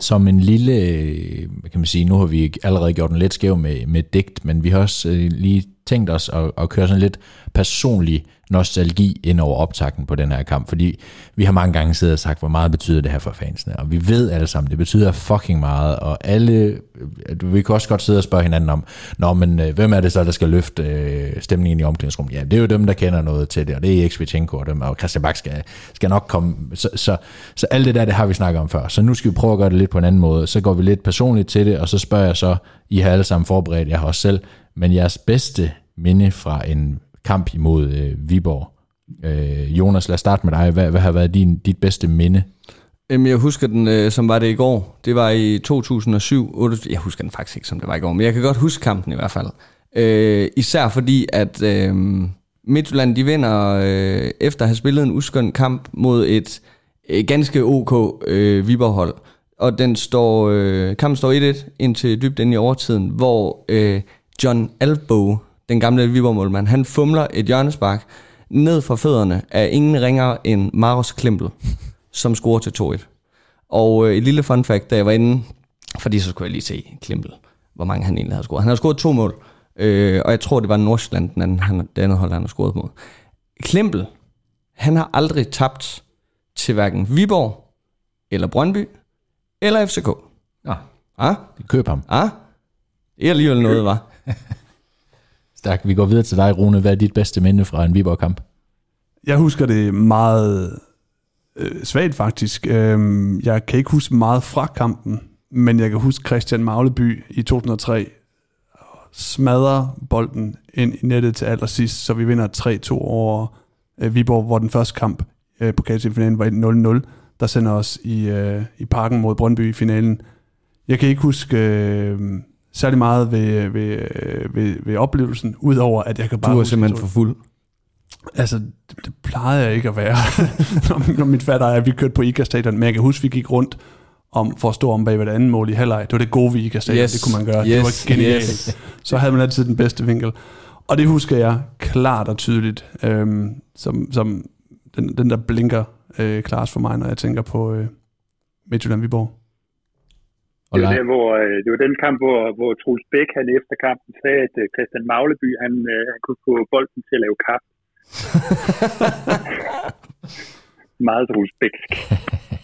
S1: Som en lille, øh, hvad kan man sige, nu har vi allerede gjort den lidt skæv med, med digt, men vi har også øh, lige tænkt os at, at køre sådan lidt personlig nostalgi ind over optakten på den her kamp, fordi vi har mange gange siddet og sagt, hvor meget betyder det her for fansene, og vi ved alle sammen, det betyder fucking meget, og alle, øh, vi kan også godt sidde og spørge hinanden om, nå, men øh, hvem er det så, der skal løfte øh, stemningen i omklædningsrummet? Ja, det er jo dem, der kender noget til det, og det er Eksvichenko og dem, og Christian Bak skal, skal nok komme, så, så, så alt det der, det har vi snakket om før, så nu skal vi prøve at gøre det lidt på en anden måde, så går vi lidt personligt til det, og så spørger jeg så, I har alle sammen forberedt, jeg har også selv, men jeres bedste minde fra en kamp imod øh, Viborg. Øh, Jonas, lad os starte med dig. Hvad, hvad har været din, dit bedste minde?
S2: Jamen, jeg husker den, øh, som var det i går. Det var i 2007. 8, jeg husker den faktisk ikke, som det var i går, men jeg kan godt huske kampen i hvert fald. Øh, især fordi, at øh, Midtjylland, de vinder øh, efter at have spillet en uskøn kamp mod et øh, ganske ok øh, Viborg-hold. Og den står, øh, kampen står 1-1 indtil dybt ind i overtiden, hvor øh, John Albo, den gamle Viborg-målmand, han fumler et hjørnespark ned fra fødderne af ingen ringer end Maros Klimpel, som scorer til 2-1. Og øh, et lille fun fact, da jeg var inde, fordi så skulle jeg lige se Klimpel, hvor mange han egentlig havde scoret. Han har scoret to mål, øh, og jeg tror, det var Nordsjælland, den anden, han, det andet hold, han har scoret mod. Klimpel, han har aldrig tabt til hverken Viborg, eller Brøndby, eller FCK.
S1: Ja.
S2: Ah,
S1: Køb ham.
S2: ah, det er alligevel noget, var.
S1: Stærk. Vi går videre til dig, Rune. Hvad er dit bedste minde fra en Viborg-kamp?
S3: Jeg husker det meget øh, svagt faktisk. Øhm, jeg kan ikke huske meget fra kampen, men jeg kan huske Christian Magleby i 2003 smadrer bolden ind i nettet til allersidst, så vi vinder 3-2 over øh, Viborg, hvor den første kamp øh, på finalen var 0-0, der sender os i, øh, i parken mod Brøndby i finalen. Jeg kan ikke huske øh, særlig meget ved, ved, øh, ved, ved oplevelsen, udover at jeg kan bare
S2: Du er simpelthen for fuld.
S3: Altså, det, det plejede jeg ikke at være, når, når min fatter er, at vi kørte på ICA Stadion. Men jeg kan huske, vi gik rundt om, for at stå om bag ved det andet mål i halvleg. Det var det gode ved ICA Stadion,
S2: Yes,
S3: det kunne man gøre. det
S2: yes,
S3: var genialt.
S2: yes.
S3: Så havde man altid den bedste vinkel. Og det husker jeg klart og tydeligt, øhm, som, som den, den der blinker øh, klart for mig, når jeg tænker på øh, Midtjylland Viborg.
S1: Og
S4: Det var, der, hvor, øh, det var den kamp, hvor, hvor Troels Bæk han efter kampen sagde, at øh, Christian Magleby han, øh, han kunne få bolden til at lave kaffe. Meget rusbæksk.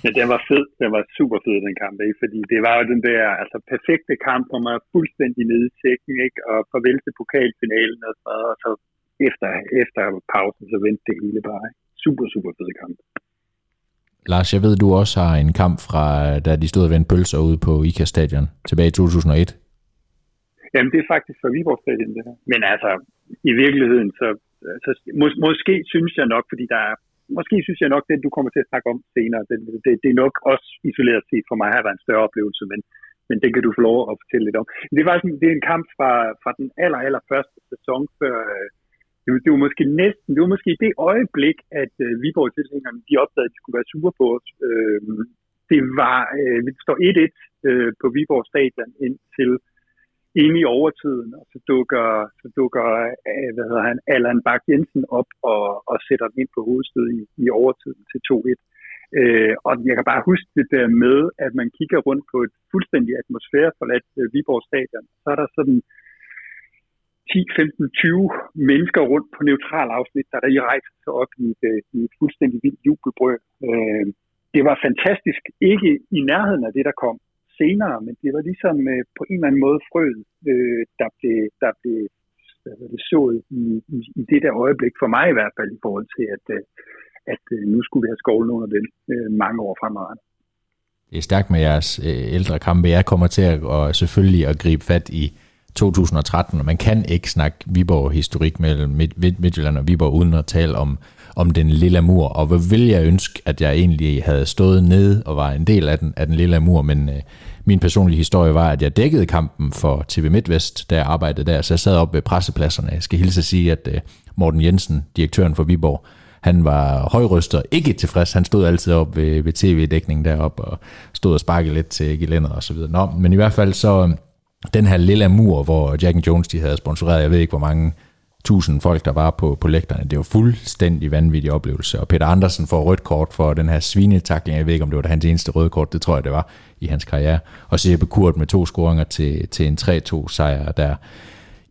S4: Men den var fed. Den var super fed, den kamp, ikke? Fordi det var jo den der altså, perfekte kamp, hvor man er fuldstændig nede i sækken, ikke? Og farvel til pokalfinalen og så, og så efter, efter pausen, så vendte det hele bare. Ikke? Super, super fed kamp.
S1: Lars, jeg ved, du også har en kamp fra, da de stod og vendte pølser ude på IKA Stadion tilbage i 2001.
S4: Jamen, det er faktisk fra Viborg Stadion, det her. Men altså, i virkeligheden, så, så mås, måske synes jeg nok, fordi der er måske synes jeg nok, det du kommer til at snakke om senere, det, det, det er nok også isoleret set for mig har været en større oplevelse, men, men det kan du få lov at fortælle lidt om. Det, var faktisk det er en kamp fra, fra den aller, aller første sæson, før, øh, det, det var måske næsten, det var måske det øjeblik, at øh, Viborg tilhængerne, de opdagede, at de skulle være super på os. Øh, det var, øh, det står 1-1 øh, på Viborg Stadion indtil inde i overtiden, og så dukker, så dukker øh, hvad hedder han, Allan Bak Jensen op og, og sætter den ind på hovedstød i, i overtiden til 2-1. Øh, og jeg kan bare huske det der med, at man kigger rundt på et fuldstændig atmosfæreforladt øh, Viborg Stadion. Så er der sådan 10, 15, 20 mennesker rundt på neutral afsnit, der der i rejse sig op i et, øh, i et fuldstændig vildt jubelbrød. Øh, det var fantastisk. Ikke i nærheden af det, der kom senere, men det var ligesom øh, på en eller anden måde frøet, øh, der blev, der blev det sået i, i, i det der øjeblik, for mig i hvert fald, i forhold til, at, øh, at øh, nu skulle vi have skovlen under den øh, mange år fremadrettet.
S1: Det er stærkt med jeres øh, ældre kampe. Jeg kommer til at og selvfølgelig at gribe fat i 2013, og man kan ikke snakke Viborg-historik mellem Midtjylland og Viborg uden at tale om, om den lille mur, og hvor vil jeg ønske, at jeg egentlig havde stået nede og var en del af den, af den lille mur, men øh, min personlige historie var, at jeg dækkede kampen for TV MidtVest, da jeg arbejdede der, så jeg sad op ved pressepladserne. Jeg skal hilse at sige, at øh, Morten Jensen, direktøren for Viborg, han var højrystet ikke tilfreds. Han stod altid op ved, ved tv-dækningen deroppe og stod og sparkede lidt til gelænder og så videre. Nå, men i hvert fald så den her lille mur, hvor Jack and Jones de havde sponsoreret, jeg ved ikke hvor mange tusind folk, der var på, på lægterne. Det var fuldstændig vanvittig oplevelse. Og Peter Andersen får rødt kort for den her svinetakling. Jeg ved ikke, om det var hans eneste røde kort. Det tror jeg, det var i hans karriere. Og så Jeppe Kurt med to scoringer til, til en 3-2 sejr der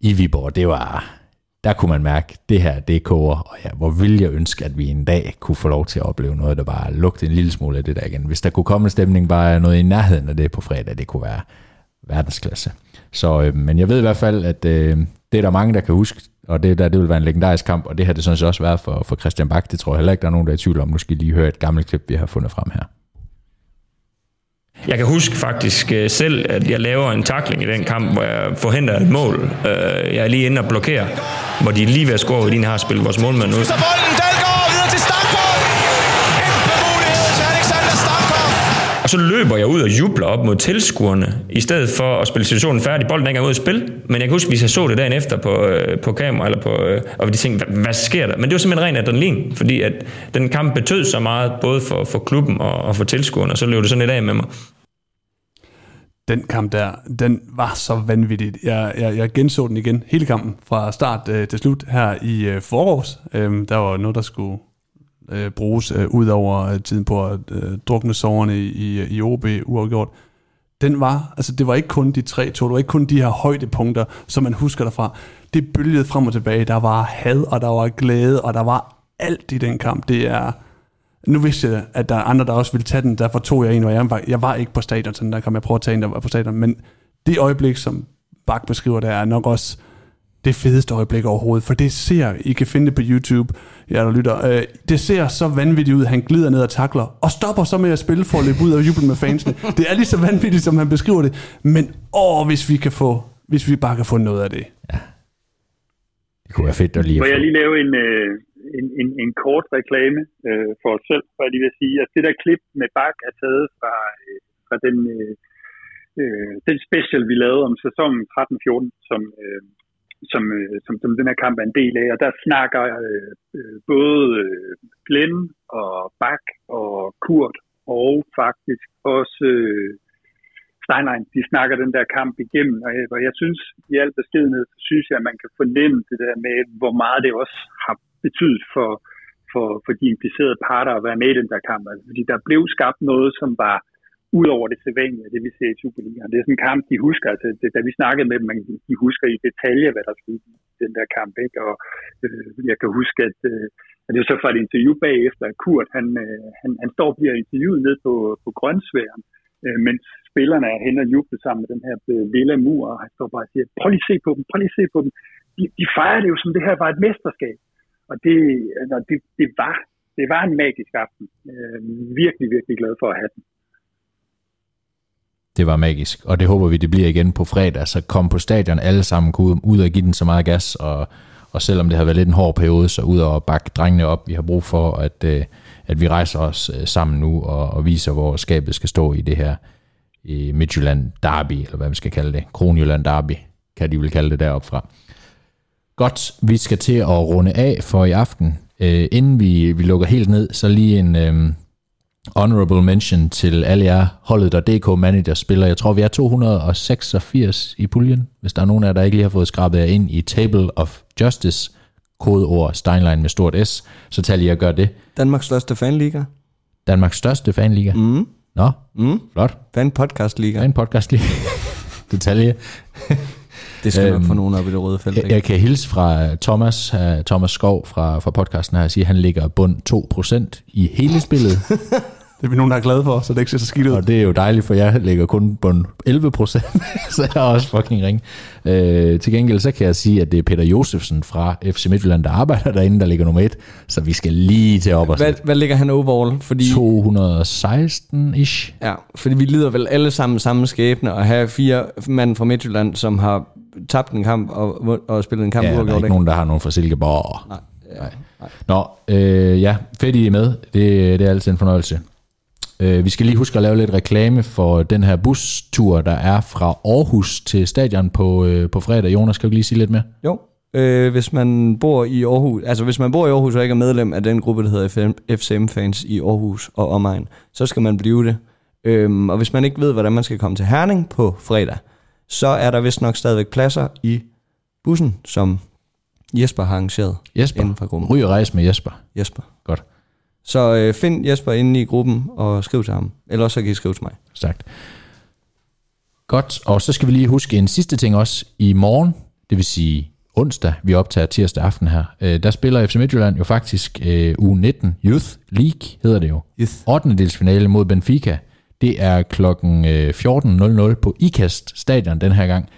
S1: i Viborg. Det var, der kunne man mærke, det her, det koger. Og ja, hvor vil jeg ønske, at vi en dag kunne få lov til at opleve noget, der bare lugte en lille smule af det der igen. Hvis der kunne komme en stemning bare noget i nærheden af det på fredag, det kunne være verdensklasse. Så, øh, men jeg ved i hvert fald, at øh, det er der mange, der kan huske, og det der, det vil være en legendarisk kamp, og det har det sådan set også været for, for Christian Bak. Det tror jeg heller ikke, der er nogen, der er i tvivl om. Nu skal I lige høre et gammelt klip, vi har fundet frem her.
S6: Jeg kan huske faktisk øh, selv, at jeg laver en takling i den kamp, hvor jeg forhindrer et mål. Øh, jeg er lige inde og blokerer, hvor de lige ved at score, fordi de har spillet vores målmand ud.
S5: Så bolden, Dalgaard
S6: Og så løber jeg ud og jubler op mod tilskuerne, i stedet for at spille situationen færdig. Bolden er ikke ud at spille, men jeg kan huske, hvis jeg så det dagen efter på, øh, på kamera, eller på, øh, og de tænkte, hvad, hvad sker der? Men det var simpelthen ren adrenalin, fordi at den kamp betød så meget, både for, for klubben og, og for tilskuerne, og så løb det sådan lidt af med mig
S3: den kamp der, den var så vanvittig. Jeg, jeg, jeg genså den igen, hele kampen, fra start øh, til slut her i øh, forårs. Øhm, der var noget, der skulle øh, bruges øh, ud over øh, tiden på at øh, drukne soverne i, i, OB uafgjort. Den var, altså det var ikke kun de tre to, det var ikke kun de her højdepunkter, som man husker derfra. Det bølgede frem og tilbage. Der var had, og der var glæde, og der var alt i den kamp. Det er nu vidste jeg, at der er andre, der også ville tage den, derfor tog jeg en, og jeg var, jeg var ikke på stadion, så der kom jeg prøve at tage en, der var på stadion, men det øjeblik, som Bak beskriver, der er nok også det fedeste øjeblik overhovedet, for det ser, I kan finde det på YouTube, jeg der lytter, øh, det ser så vanvittigt ud, han glider ned og takler, og stopper så med at spille for at løbe ud og juble med fansene. Det er lige så vanvittigt, som han beskriver det, men åh, hvis vi kan få, hvis vi bare kan få noget af det. Ja.
S1: Det kunne være fedt at lige
S4: Må jeg lige lave en, øh, en, en, en kort reklame øh, for os selv, for jeg lige vil sige, at det der klip med Bak er taget fra, øh, fra den, øh, øh, den special, vi lavede om sæsonen 13-14, som, øh, som, øh, som, som den her kamp er en del af, og der snakker øh, øh, både øh, Glenn og Bak og Kurt og faktisk også øh, Steinlein, de snakker den der kamp igennem, og jeg, og jeg synes i al beskedenhed, så synes jeg, at man kan fornemme det der med, hvor meget det også har betydet for, for, for de implicerede parter at være med i den der kamp. Altså, fordi der blev skabt noget, som var ud over det sædvanlige, det vi ser i Superligaen. Det er sådan en kamp, de husker, altså det, da vi snakkede med dem, de husker i detalje, hvad der skete. i den der kamp. Ikke? Og øh, jeg kan huske, at, øh, at det var så fra et interview bagefter, at Kurt, han, øh, han, han står og bliver interviewet ned på, på Grønsværen, øh, mens spillerne er hen og jubler sammen med den her øh, lille mur, og han står bare og siger, prøv lige at se på dem, prøv lige at se på dem. De, de fejrer det jo, som det her var et mesterskab. Og det, altså, det, det, var, det var en magisk aften. Øh, virkelig, virkelig glad for at have den
S1: det var magisk, og det håber vi, det bliver igen på fredag. Så kom på stadion alle sammen, kunne ud og give den så meget gas, og, og selvom det har været lidt en hård periode, så ud og bakke drengene op. Vi har brug for, at, øh, at vi rejser os øh, sammen nu og, og viser, hvor skabet skal stå i det her i Midtjylland Derby, eller hvad man skal kalde det. Kronjylland Derby, kan de vel kalde det deroppe fra. Godt, vi skal til at runde af for i aften. Øh, inden vi, vi lukker helt ned, så lige en, øh, honorable mention til alle jer holdet der DK Manager spiller. Jeg tror, vi er 286 i puljen, hvis der er nogen af jer, der ikke lige har fået skrabet jer ind i Table of Justice, kodeord Steinlein med stort S, så tag lige at gøre det.
S2: Danmarks største fanliga.
S1: Danmarks største fanliga?
S2: Mm.
S1: Nå,
S2: mm.
S1: flot.
S2: Fan podcast liga.
S1: Fan podcast liga. Detalje.
S2: Det skal øhm, nok få nogen op i det røde felt.
S1: Jeg, jeg kan hilse fra Thomas, uh, Thomas Skov fra, fra podcasten her, og sige, at han ligger bund 2% i hele spillet.
S3: Det er vi nogen, der er glade for, så det ikke ser så skidt ud.
S1: Og det er jo dejligt, for jeg ligger kun på 11 procent, så jeg er også fucking ring. Øh, til gengæld så kan jeg sige, at det er Peter Josefsen fra FC Midtjylland, der arbejder derinde, der ligger nummer 1, så vi skal lige til op og
S2: hvad, hvad ligger han overall? Fordi,
S1: 216-ish.
S2: Ja, fordi vi lider vel alle sammen samme skæbne at have fire mand fra Midtjylland, som har tabt en kamp og, og spillet en kamp
S1: ja, der er ikke nogen, der har nogen fra Silkeborg.
S2: Nej. Ja,
S1: nej. Nå, øh, ja, fedt I er med. Det, det er altid en fornøjelse. Øh, vi skal lige huske at lave lidt reklame for den her bustur, der er fra Aarhus til stadion på, øh, på fredag. Jonas, skal du lige sige lidt mere?
S2: Jo, øh, hvis man bor i Aarhus, altså hvis man bor i Aarhus og ikke er medlem af den gruppe, der hedder FCM-fans i Aarhus og omegn, så skal man blive det. Øhm, og hvis man ikke ved, hvordan man skal komme til Herning på fredag, så er der vist nok stadigvæk pladser i bussen, som Jesper har arrangeret.
S1: Jesper?
S2: Inden for gruppen.
S1: Ryg og rejse med Jesper.
S2: Jesper.
S1: Godt.
S2: Så øh, find Jesper inde i gruppen og skriv til ham. Eller så kan I skrive til mig.
S1: Sagt. Godt, og så skal vi lige huske en sidste ting også. I morgen, det vil sige onsdag, vi optager tirsdag aften her, øh, der spiller FC Midtjylland jo faktisk øh, U19 Youth League, hedder det jo.
S2: Youth.
S1: 8. delsfinale mod Benfica. Det er klokken øh, 14.00 på IKAST stadion den her gang.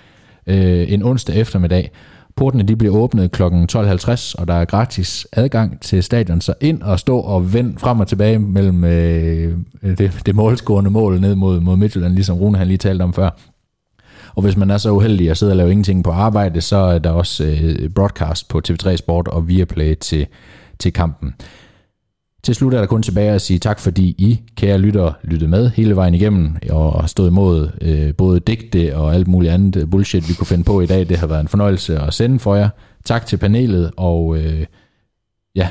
S1: Øh, en onsdag eftermiddag. Portene de bliver åbnet kl. 12.50, og der er gratis adgang til stadion, så ind og stå og vend frem og tilbage mellem øh, øh, det, det målscorende mål ned mod, mod Midtjylland, ligesom Rune han lige talte om før. Og hvis man er så uheldig at sidde og lave ingenting på arbejde, så er der også øh, broadcast på TV3 Sport og Viaplay til, til kampen. Til slut er der kun tilbage at sige tak, fordi I, kære lytter, lyttede med hele vejen igennem og stod imod øh, både digte og alt muligt andet øh, bullshit, vi kunne finde på i dag. Det har været en fornøjelse at sende for jer. Tak til panelet, og øh, ja,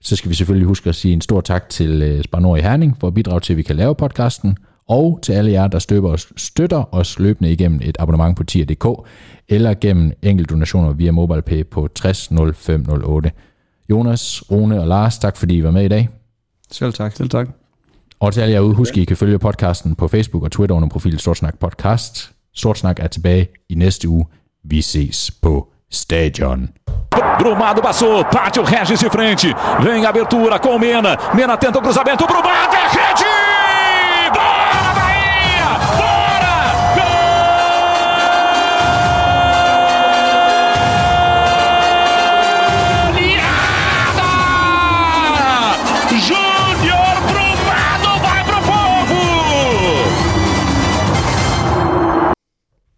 S1: så skal vi selvfølgelig huske at sige en stor tak til øh, Spanor i Herning for at bidrage til, at vi kan lave podcasten, og til alle jer, der støtter os, støtter os løbende igennem et abonnement på tier.dk, eller gennem enkelte donationer via MobilePay på 60 0508. Jonas, Rune og Lars, tak fordi I var med i dag.
S2: Selv tak.
S3: Selv tak.
S1: Og til alle jer ude, husk I kan følge podcasten på Facebook og Twitter under profilen Sortsnak Podcast. Sortsnak er tilbage i næste uge. Vi ses på stadion.
S8: Brumado passou, parte o Regis de frente. Vem abertura com Mena. Mena tenta o cruzamento. Brumado é rede!